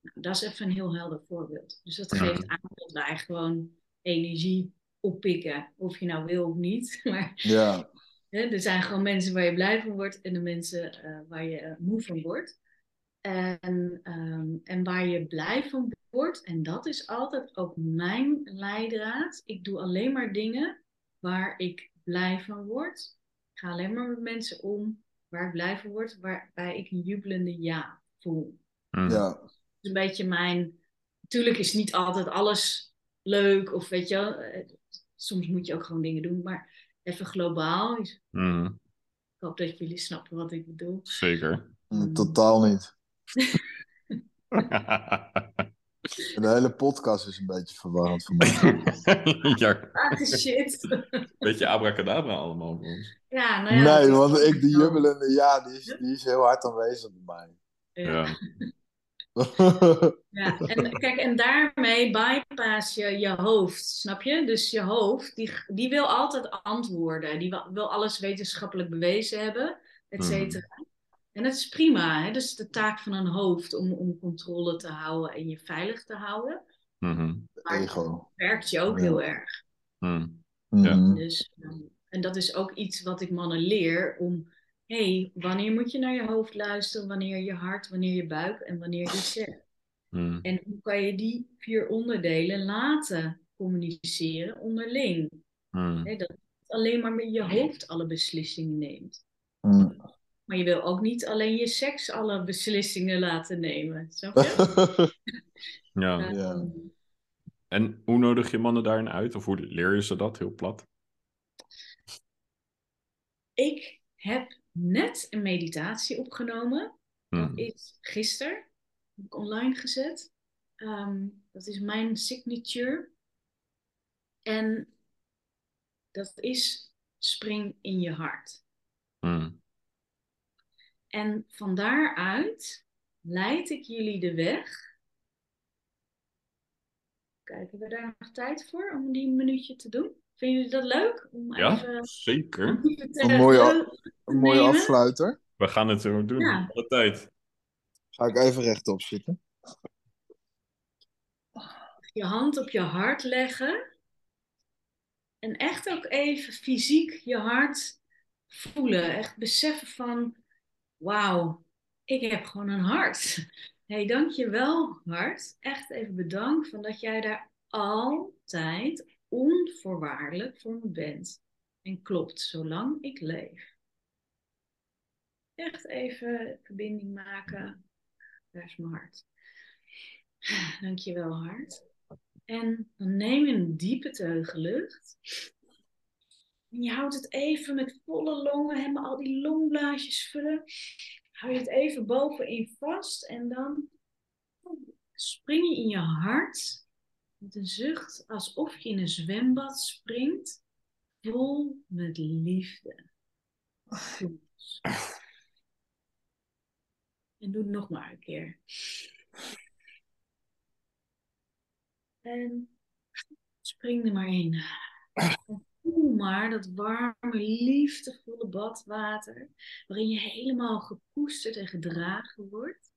Nou, dat is even een heel helder voorbeeld. Dus dat Ja. geeft aan dat wij gewoon energie oppikken, of je nou wil of niet. Maar Ja, hè, er zijn gewoon mensen waar je blij van wordt en de mensen eh, waar je eh, moe van wordt. En, ehm, en waar je blij van wordt, en dat is altijd ook mijn leidraad. Ik doe alleen maar dingen waar ik blij van word. Ik ga alleen maar met mensen om waar ik blij van word, waarbij ik een jubelende ja voel. Mm. ja, Dat is een beetje mijn. Natuurlijk is niet altijd alles leuk, of weet je wel, eh, soms moet je ook gewoon dingen doen, maar even globaal. Ik Mm. hoop dat jullie snappen wat ik bedoel. Zeker. mm, totaal niet. De hele podcast is een beetje verwarrend voor mij. ja, Ah, shit. beetje abracadabra allemaal voor ons. Ja, nou ja, Nee, is- want ik, die jubelende ja, die is, die is heel hard aanwezig bij mij. Ja. Ja. En kijk, en daarmee bypass je je hoofd, snap je? Dus je hoofd, die, die wil altijd antwoorden. Die wil, wil alles wetenschappelijk bewezen hebben, et cetera. En dat is prima, hè? Dat is de taak van een hoofd om, om controle te houden en je veilig te houden. Mhm. Maar Ego. werkt je ook Ja. heel erg. Mm. Mhm. Dus, ehm, en dat is ook iets wat ik mannen leer om, hé, hey, wanneer moet je naar je hoofd luisteren, wanneer je hart, wanneer je buik en wanneer je zegt. Mm. En hoe kan je die vier onderdelen laten communiceren onderling? Mm. Hè, dat je niet alleen maar met je hoofd alle beslissingen neemt. Mm. Maar je wil ook niet alleen je seks alle beslissingen laten nemen. Snap je? Ja. Ehm, Ja. En hoe nodig je mannen daarin uit? Of hoe leer je ze dat heel plat? Ik heb net een meditatie opgenomen. Dat Mm. is gisteren. Heb ik online gezet. Ehm, dat is mijn signature. En dat is spring in je hart. Mm. En van daaruit leid ik jullie de weg. Kijken we daar nog tijd voor om die een minuutje te doen? Vinden jullie dat leuk? Om Ja, even, zeker. even te Een mooie- Een mooie afsluiter. We gaan het zo doen. Ja. Alle tijd. Ga ik even rechtop zitten. Je hand op je hart leggen. En echt ook even fysiek je hart voelen. Echt beseffen van, wauw, ik heb gewoon een hart. hey, dankjewel hart. Echt even bedankt van dat jij daar altijd onvoorwaardelijk voor me bent. En klopt, zolang ik leef. Echt even verbinding maken. Daar is mijn hart. Dankjewel hart. En dan neem je een diepe teugen lucht. En je houdt het even met volle longen, helemaal al die longblaasjes vullen. Hou je het even bovenin vast en dan spring je in je hart met een zucht alsof je in een zwembad springt, vol met liefde. En doe het nog maar een keer. En spring er maar in. Voel maar dat warme, liefdevolle badwater, waarin je helemaal gekoesterd en gedragen wordt.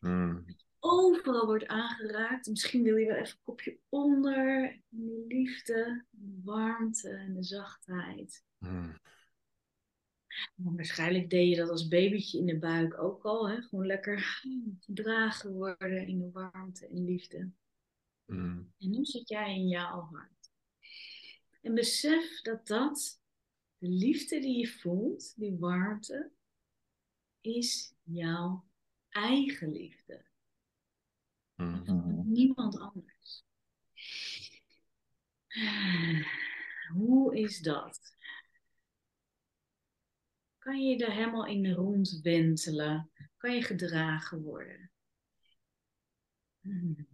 Mm. Overal wordt aangeraakt. Misschien wil je wel even een kopje onder. En de liefde, de warmte en de zachtheid. Mm. Maar waarschijnlijk deed je dat als babytje in de buik ook al. Hè? Gewoon lekker gedragen worden in de warmte en liefde. Mm. En nu zit jij in jouw hart. En besef dat dat, de liefde die je voelt, die warmte, is jouw eigen liefde. Mm. Mhm. Niemand anders. Hoe is dat? Kan je er helemaal in rondwentelen? Kan je gedragen worden? Hmm.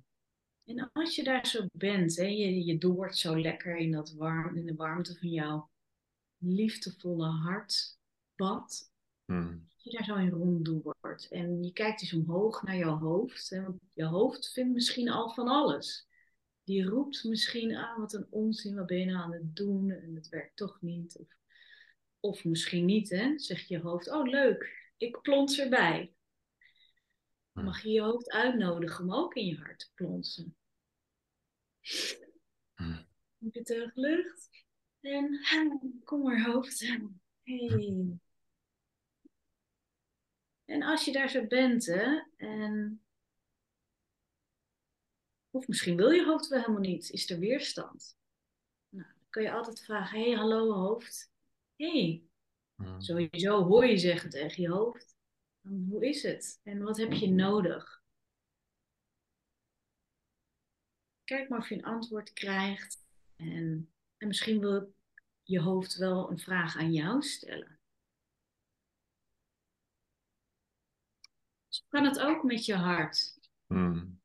En als je daar zo bent, hè, je, je doort zo lekker in, dat warm, in de warmte van jouw liefdevolle hartbad. Mm. Als je daar zo in ronddoort en je kijkt eens omhoog naar jouw hoofd. Hè, want je hoofd vindt misschien al van alles. Die roept misschien, ah wat een onzin, wat ben je nou aan het doen? En het werkt toch niet. Of, of misschien niet, hè? Zegt je hoofd, oh leuk, ik plons erbij. Dan mag je je hoofd uitnodigen om ook in je hart te plonsen. Hmm. Heb je terug lucht? En kom maar hoofd. Hey. En als je daar zo bent, hè, en of misschien wil je hoofd wel helemaal niet, is er weerstand. Nou, dan kun je altijd vragen, hey, hallo hoofd. hey, Hmm. sowieso hoor je zeggen tegen je hoofd. Hoe is het? En wat heb je nodig? Kijk maar of je een antwoord krijgt. En, en misschien wil je hoofd wel een vraag aan jou stellen. Zo kan het ook met je hart. Hmm.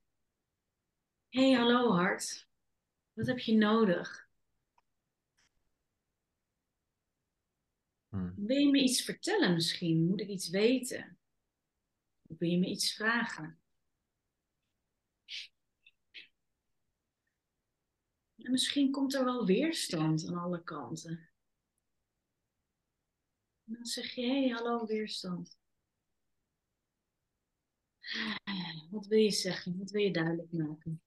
hey, hallo hart. Wat heb je nodig? Hmm. Wil je me iets vertellen misschien? Moet ik iets weten? Wil je me iets vragen? En misschien komt er wel weerstand aan alle kanten. En dan zeg je, hé, hallo weerstand. Wat wil je zeggen? Wat wil je duidelijk maken?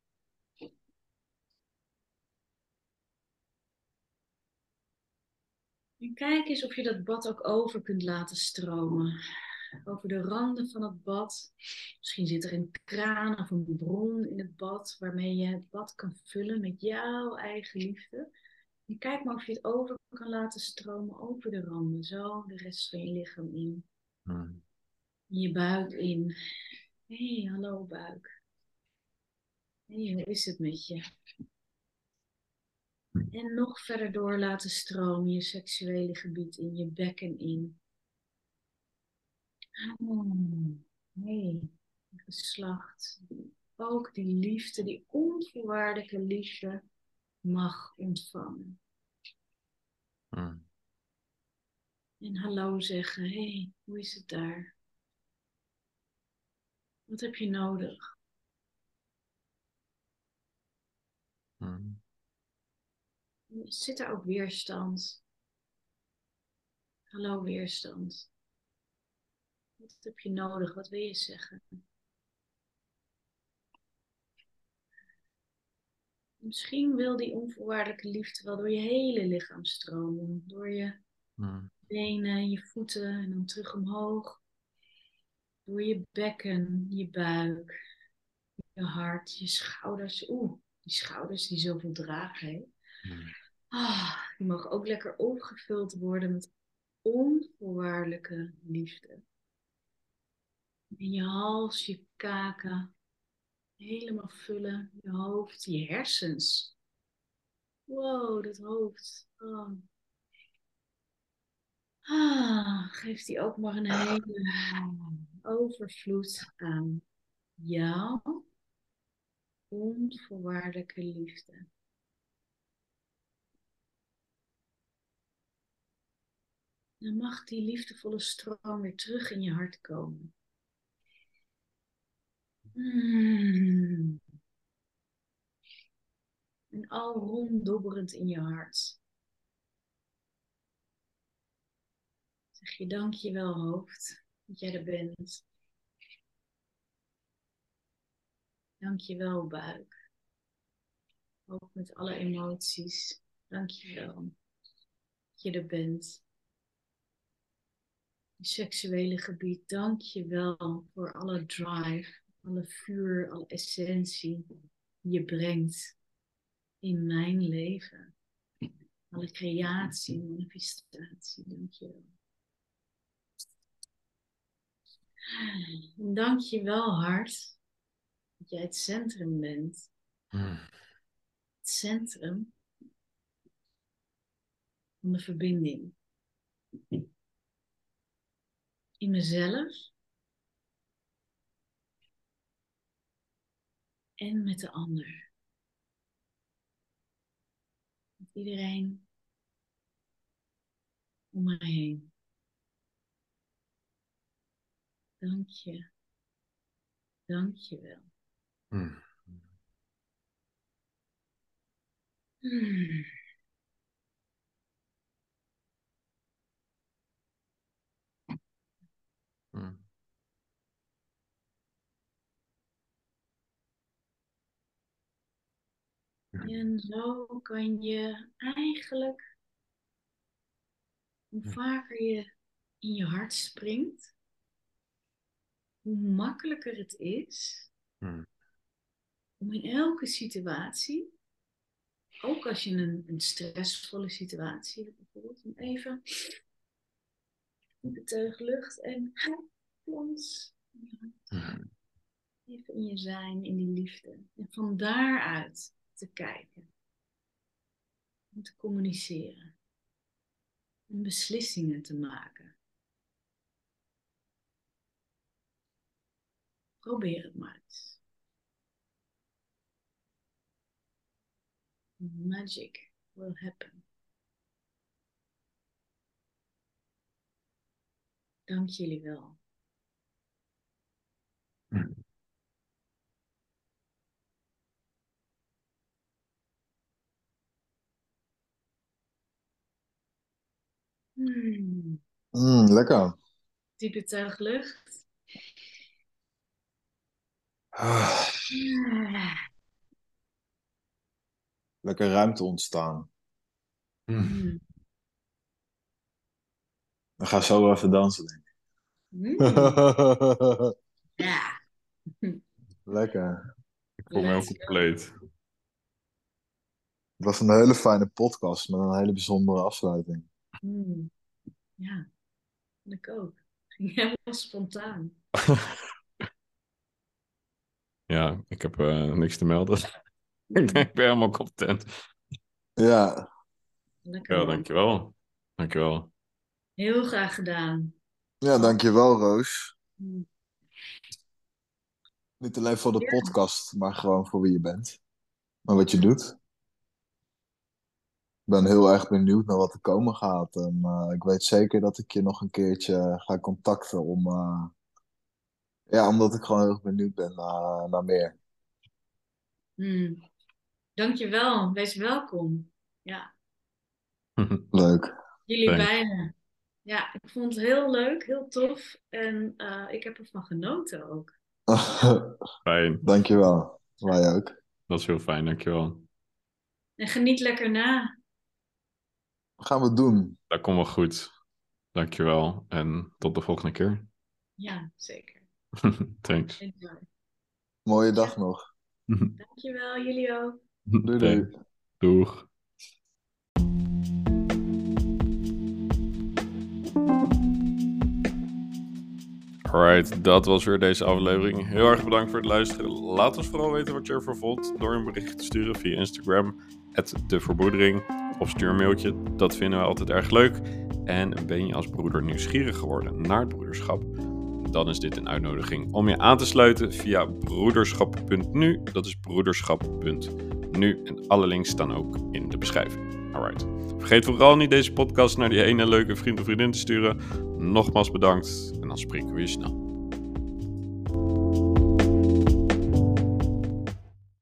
En kijk eens of je dat bad ook over kunt laten stromen. Over de randen van het bad. Misschien zit er een kraan of een bron in het bad waarmee je het bad kan vullen met jouw eigen liefde. En kijk maar of je het over kan laten stromen over de randen. Zo de rest van je lichaam in. Hmm. Je buik in. Hé, hey, hallo buik. Hé, hey, hoe is het met je? En nog verder door laten stromen je seksuele gebied in, je bekken in. Nee, geslacht. Ook die liefde, die onvoorwaardelijke liefde mag ontvangen. Hmm. En hallo zeggen, hé, hey, hoe is het daar? Wat heb je nodig? Hmm. Zit er ook weerstand? Hallo weerstand. Wat heb je nodig? Wat wil je zeggen? Misschien wil die onvoorwaardelijke liefde wel door je hele lichaam stromen. Door je Hmm. benen, je voeten en dan terug omhoog. Door je bekken, je buik, je hart, je schouders. Oeh, die schouders die zoveel dragen. Hè? Hmm. Ah, die mogen ook lekker opgevuld worden met onvoorwaardelijke liefde. En je hals, je kaken, helemaal vullen. Je hoofd, je hersens. Wow, dat hoofd. Oh. Ah, geeft die ook maar een hele overvloed aan jouw onvoorwaardelijke liefde. Dan mag die liefdevolle stroom weer terug in je hart komen. Mm. En al ronddobberend in je hart. Zeg je dankjewel hoofd dat jij er bent. Dankjewel buik. Ook met alle emoties. Dankjewel dat je er bent. Je seksuele gebied, dankjewel voor alle drive, alle vuur, alle essentie die je brengt in mijn leven. Alle creatie, manifestatie, dankjewel. En dankjewel hart dat jij het centrum bent. Hmm. Het centrum van de verbinding. In mezelf en met de ander. Met iedereen om mij heen. Dank je. Dank je wel. Hmm. Hmm. En zo kan je eigenlijk, hoe vaker je in je hart springt, hoe makkelijker het is Hmm. om in elke situatie, ook als je een, een stressvolle situatie hebt bijvoorbeeld, om even diepe teug lucht en plons. Hmm. Even in je zijn, in die liefde. En van daaruit te kijken. En te communiceren. En beslissingen te maken. Probeer het maar eens. Magic will happen. Dank jullie wel. Hmm. Mm, lekker. Diepe teug lucht. Ah, lekker ruimte ontstaan. Hmm. We gaan zo wel even dansen, denk ik. Hmm. Ja. lekker. Ik voel me heel compleet. Het was een hele fijne podcast met een hele bijzondere afsluiting. Hmm. Ja, ik ook. Ging helemaal spontaan. Ja, ik heb eh, niks te melden. ik denk, ik ben helemaal content. Lekker Ja, Ja, man. dankjewel. Dankjewel. Heel graag gedaan. ja dankjewel Roos. Hmm. Niet alleen voor de Ja. podcast, maar gewoon voor wie je bent. En wat je doet. Ik ben heel erg benieuwd naar wat er komen gaat. En eh, ik weet zeker dat ik je nog een keertje ga contacten om... eh, ja, omdat ik gewoon heel erg benieuwd ben naar, naar meer. Hmm. Dankjewel. Wees welkom. Ja, Leuk. jullie Thanks. beiden. Ja, ik vond het heel leuk, heel tof. En eh, ik heb ervan genoten ook. Fijn. Dankjewel. Wij ook. Dat is heel fijn, dankjewel. En geniet lekker na. Gaan we doen. Dat komt wel goed. Dankjewel. En tot de volgende keer. Ja, zeker. Thanks. Enjoy. Mooie dag nog. Dankjewel, jullie ook. Doei doei. Doeg. Alright, dat was weer deze aflevering. Heel erg bedankt voor het luisteren. Laat ons vooral weten wat je ervan vond door een bericht te sturen via Instagram, de of stuur een mailtje. Dat vinden we altijd erg leuk. En ben je als broeder nieuwsgierig geworden naar het broederschap? Dan is dit een uitnodiging om je aan te sluiten via broederschap.nu. Dat is broederschap.nu. En alle links staan ook in de beschrijving. Alright. Vergeet vooral niet deze podcast naar die ene leuke vriend of vriendin te sturen. Nogmaals bedankt en dan spreken we je snel.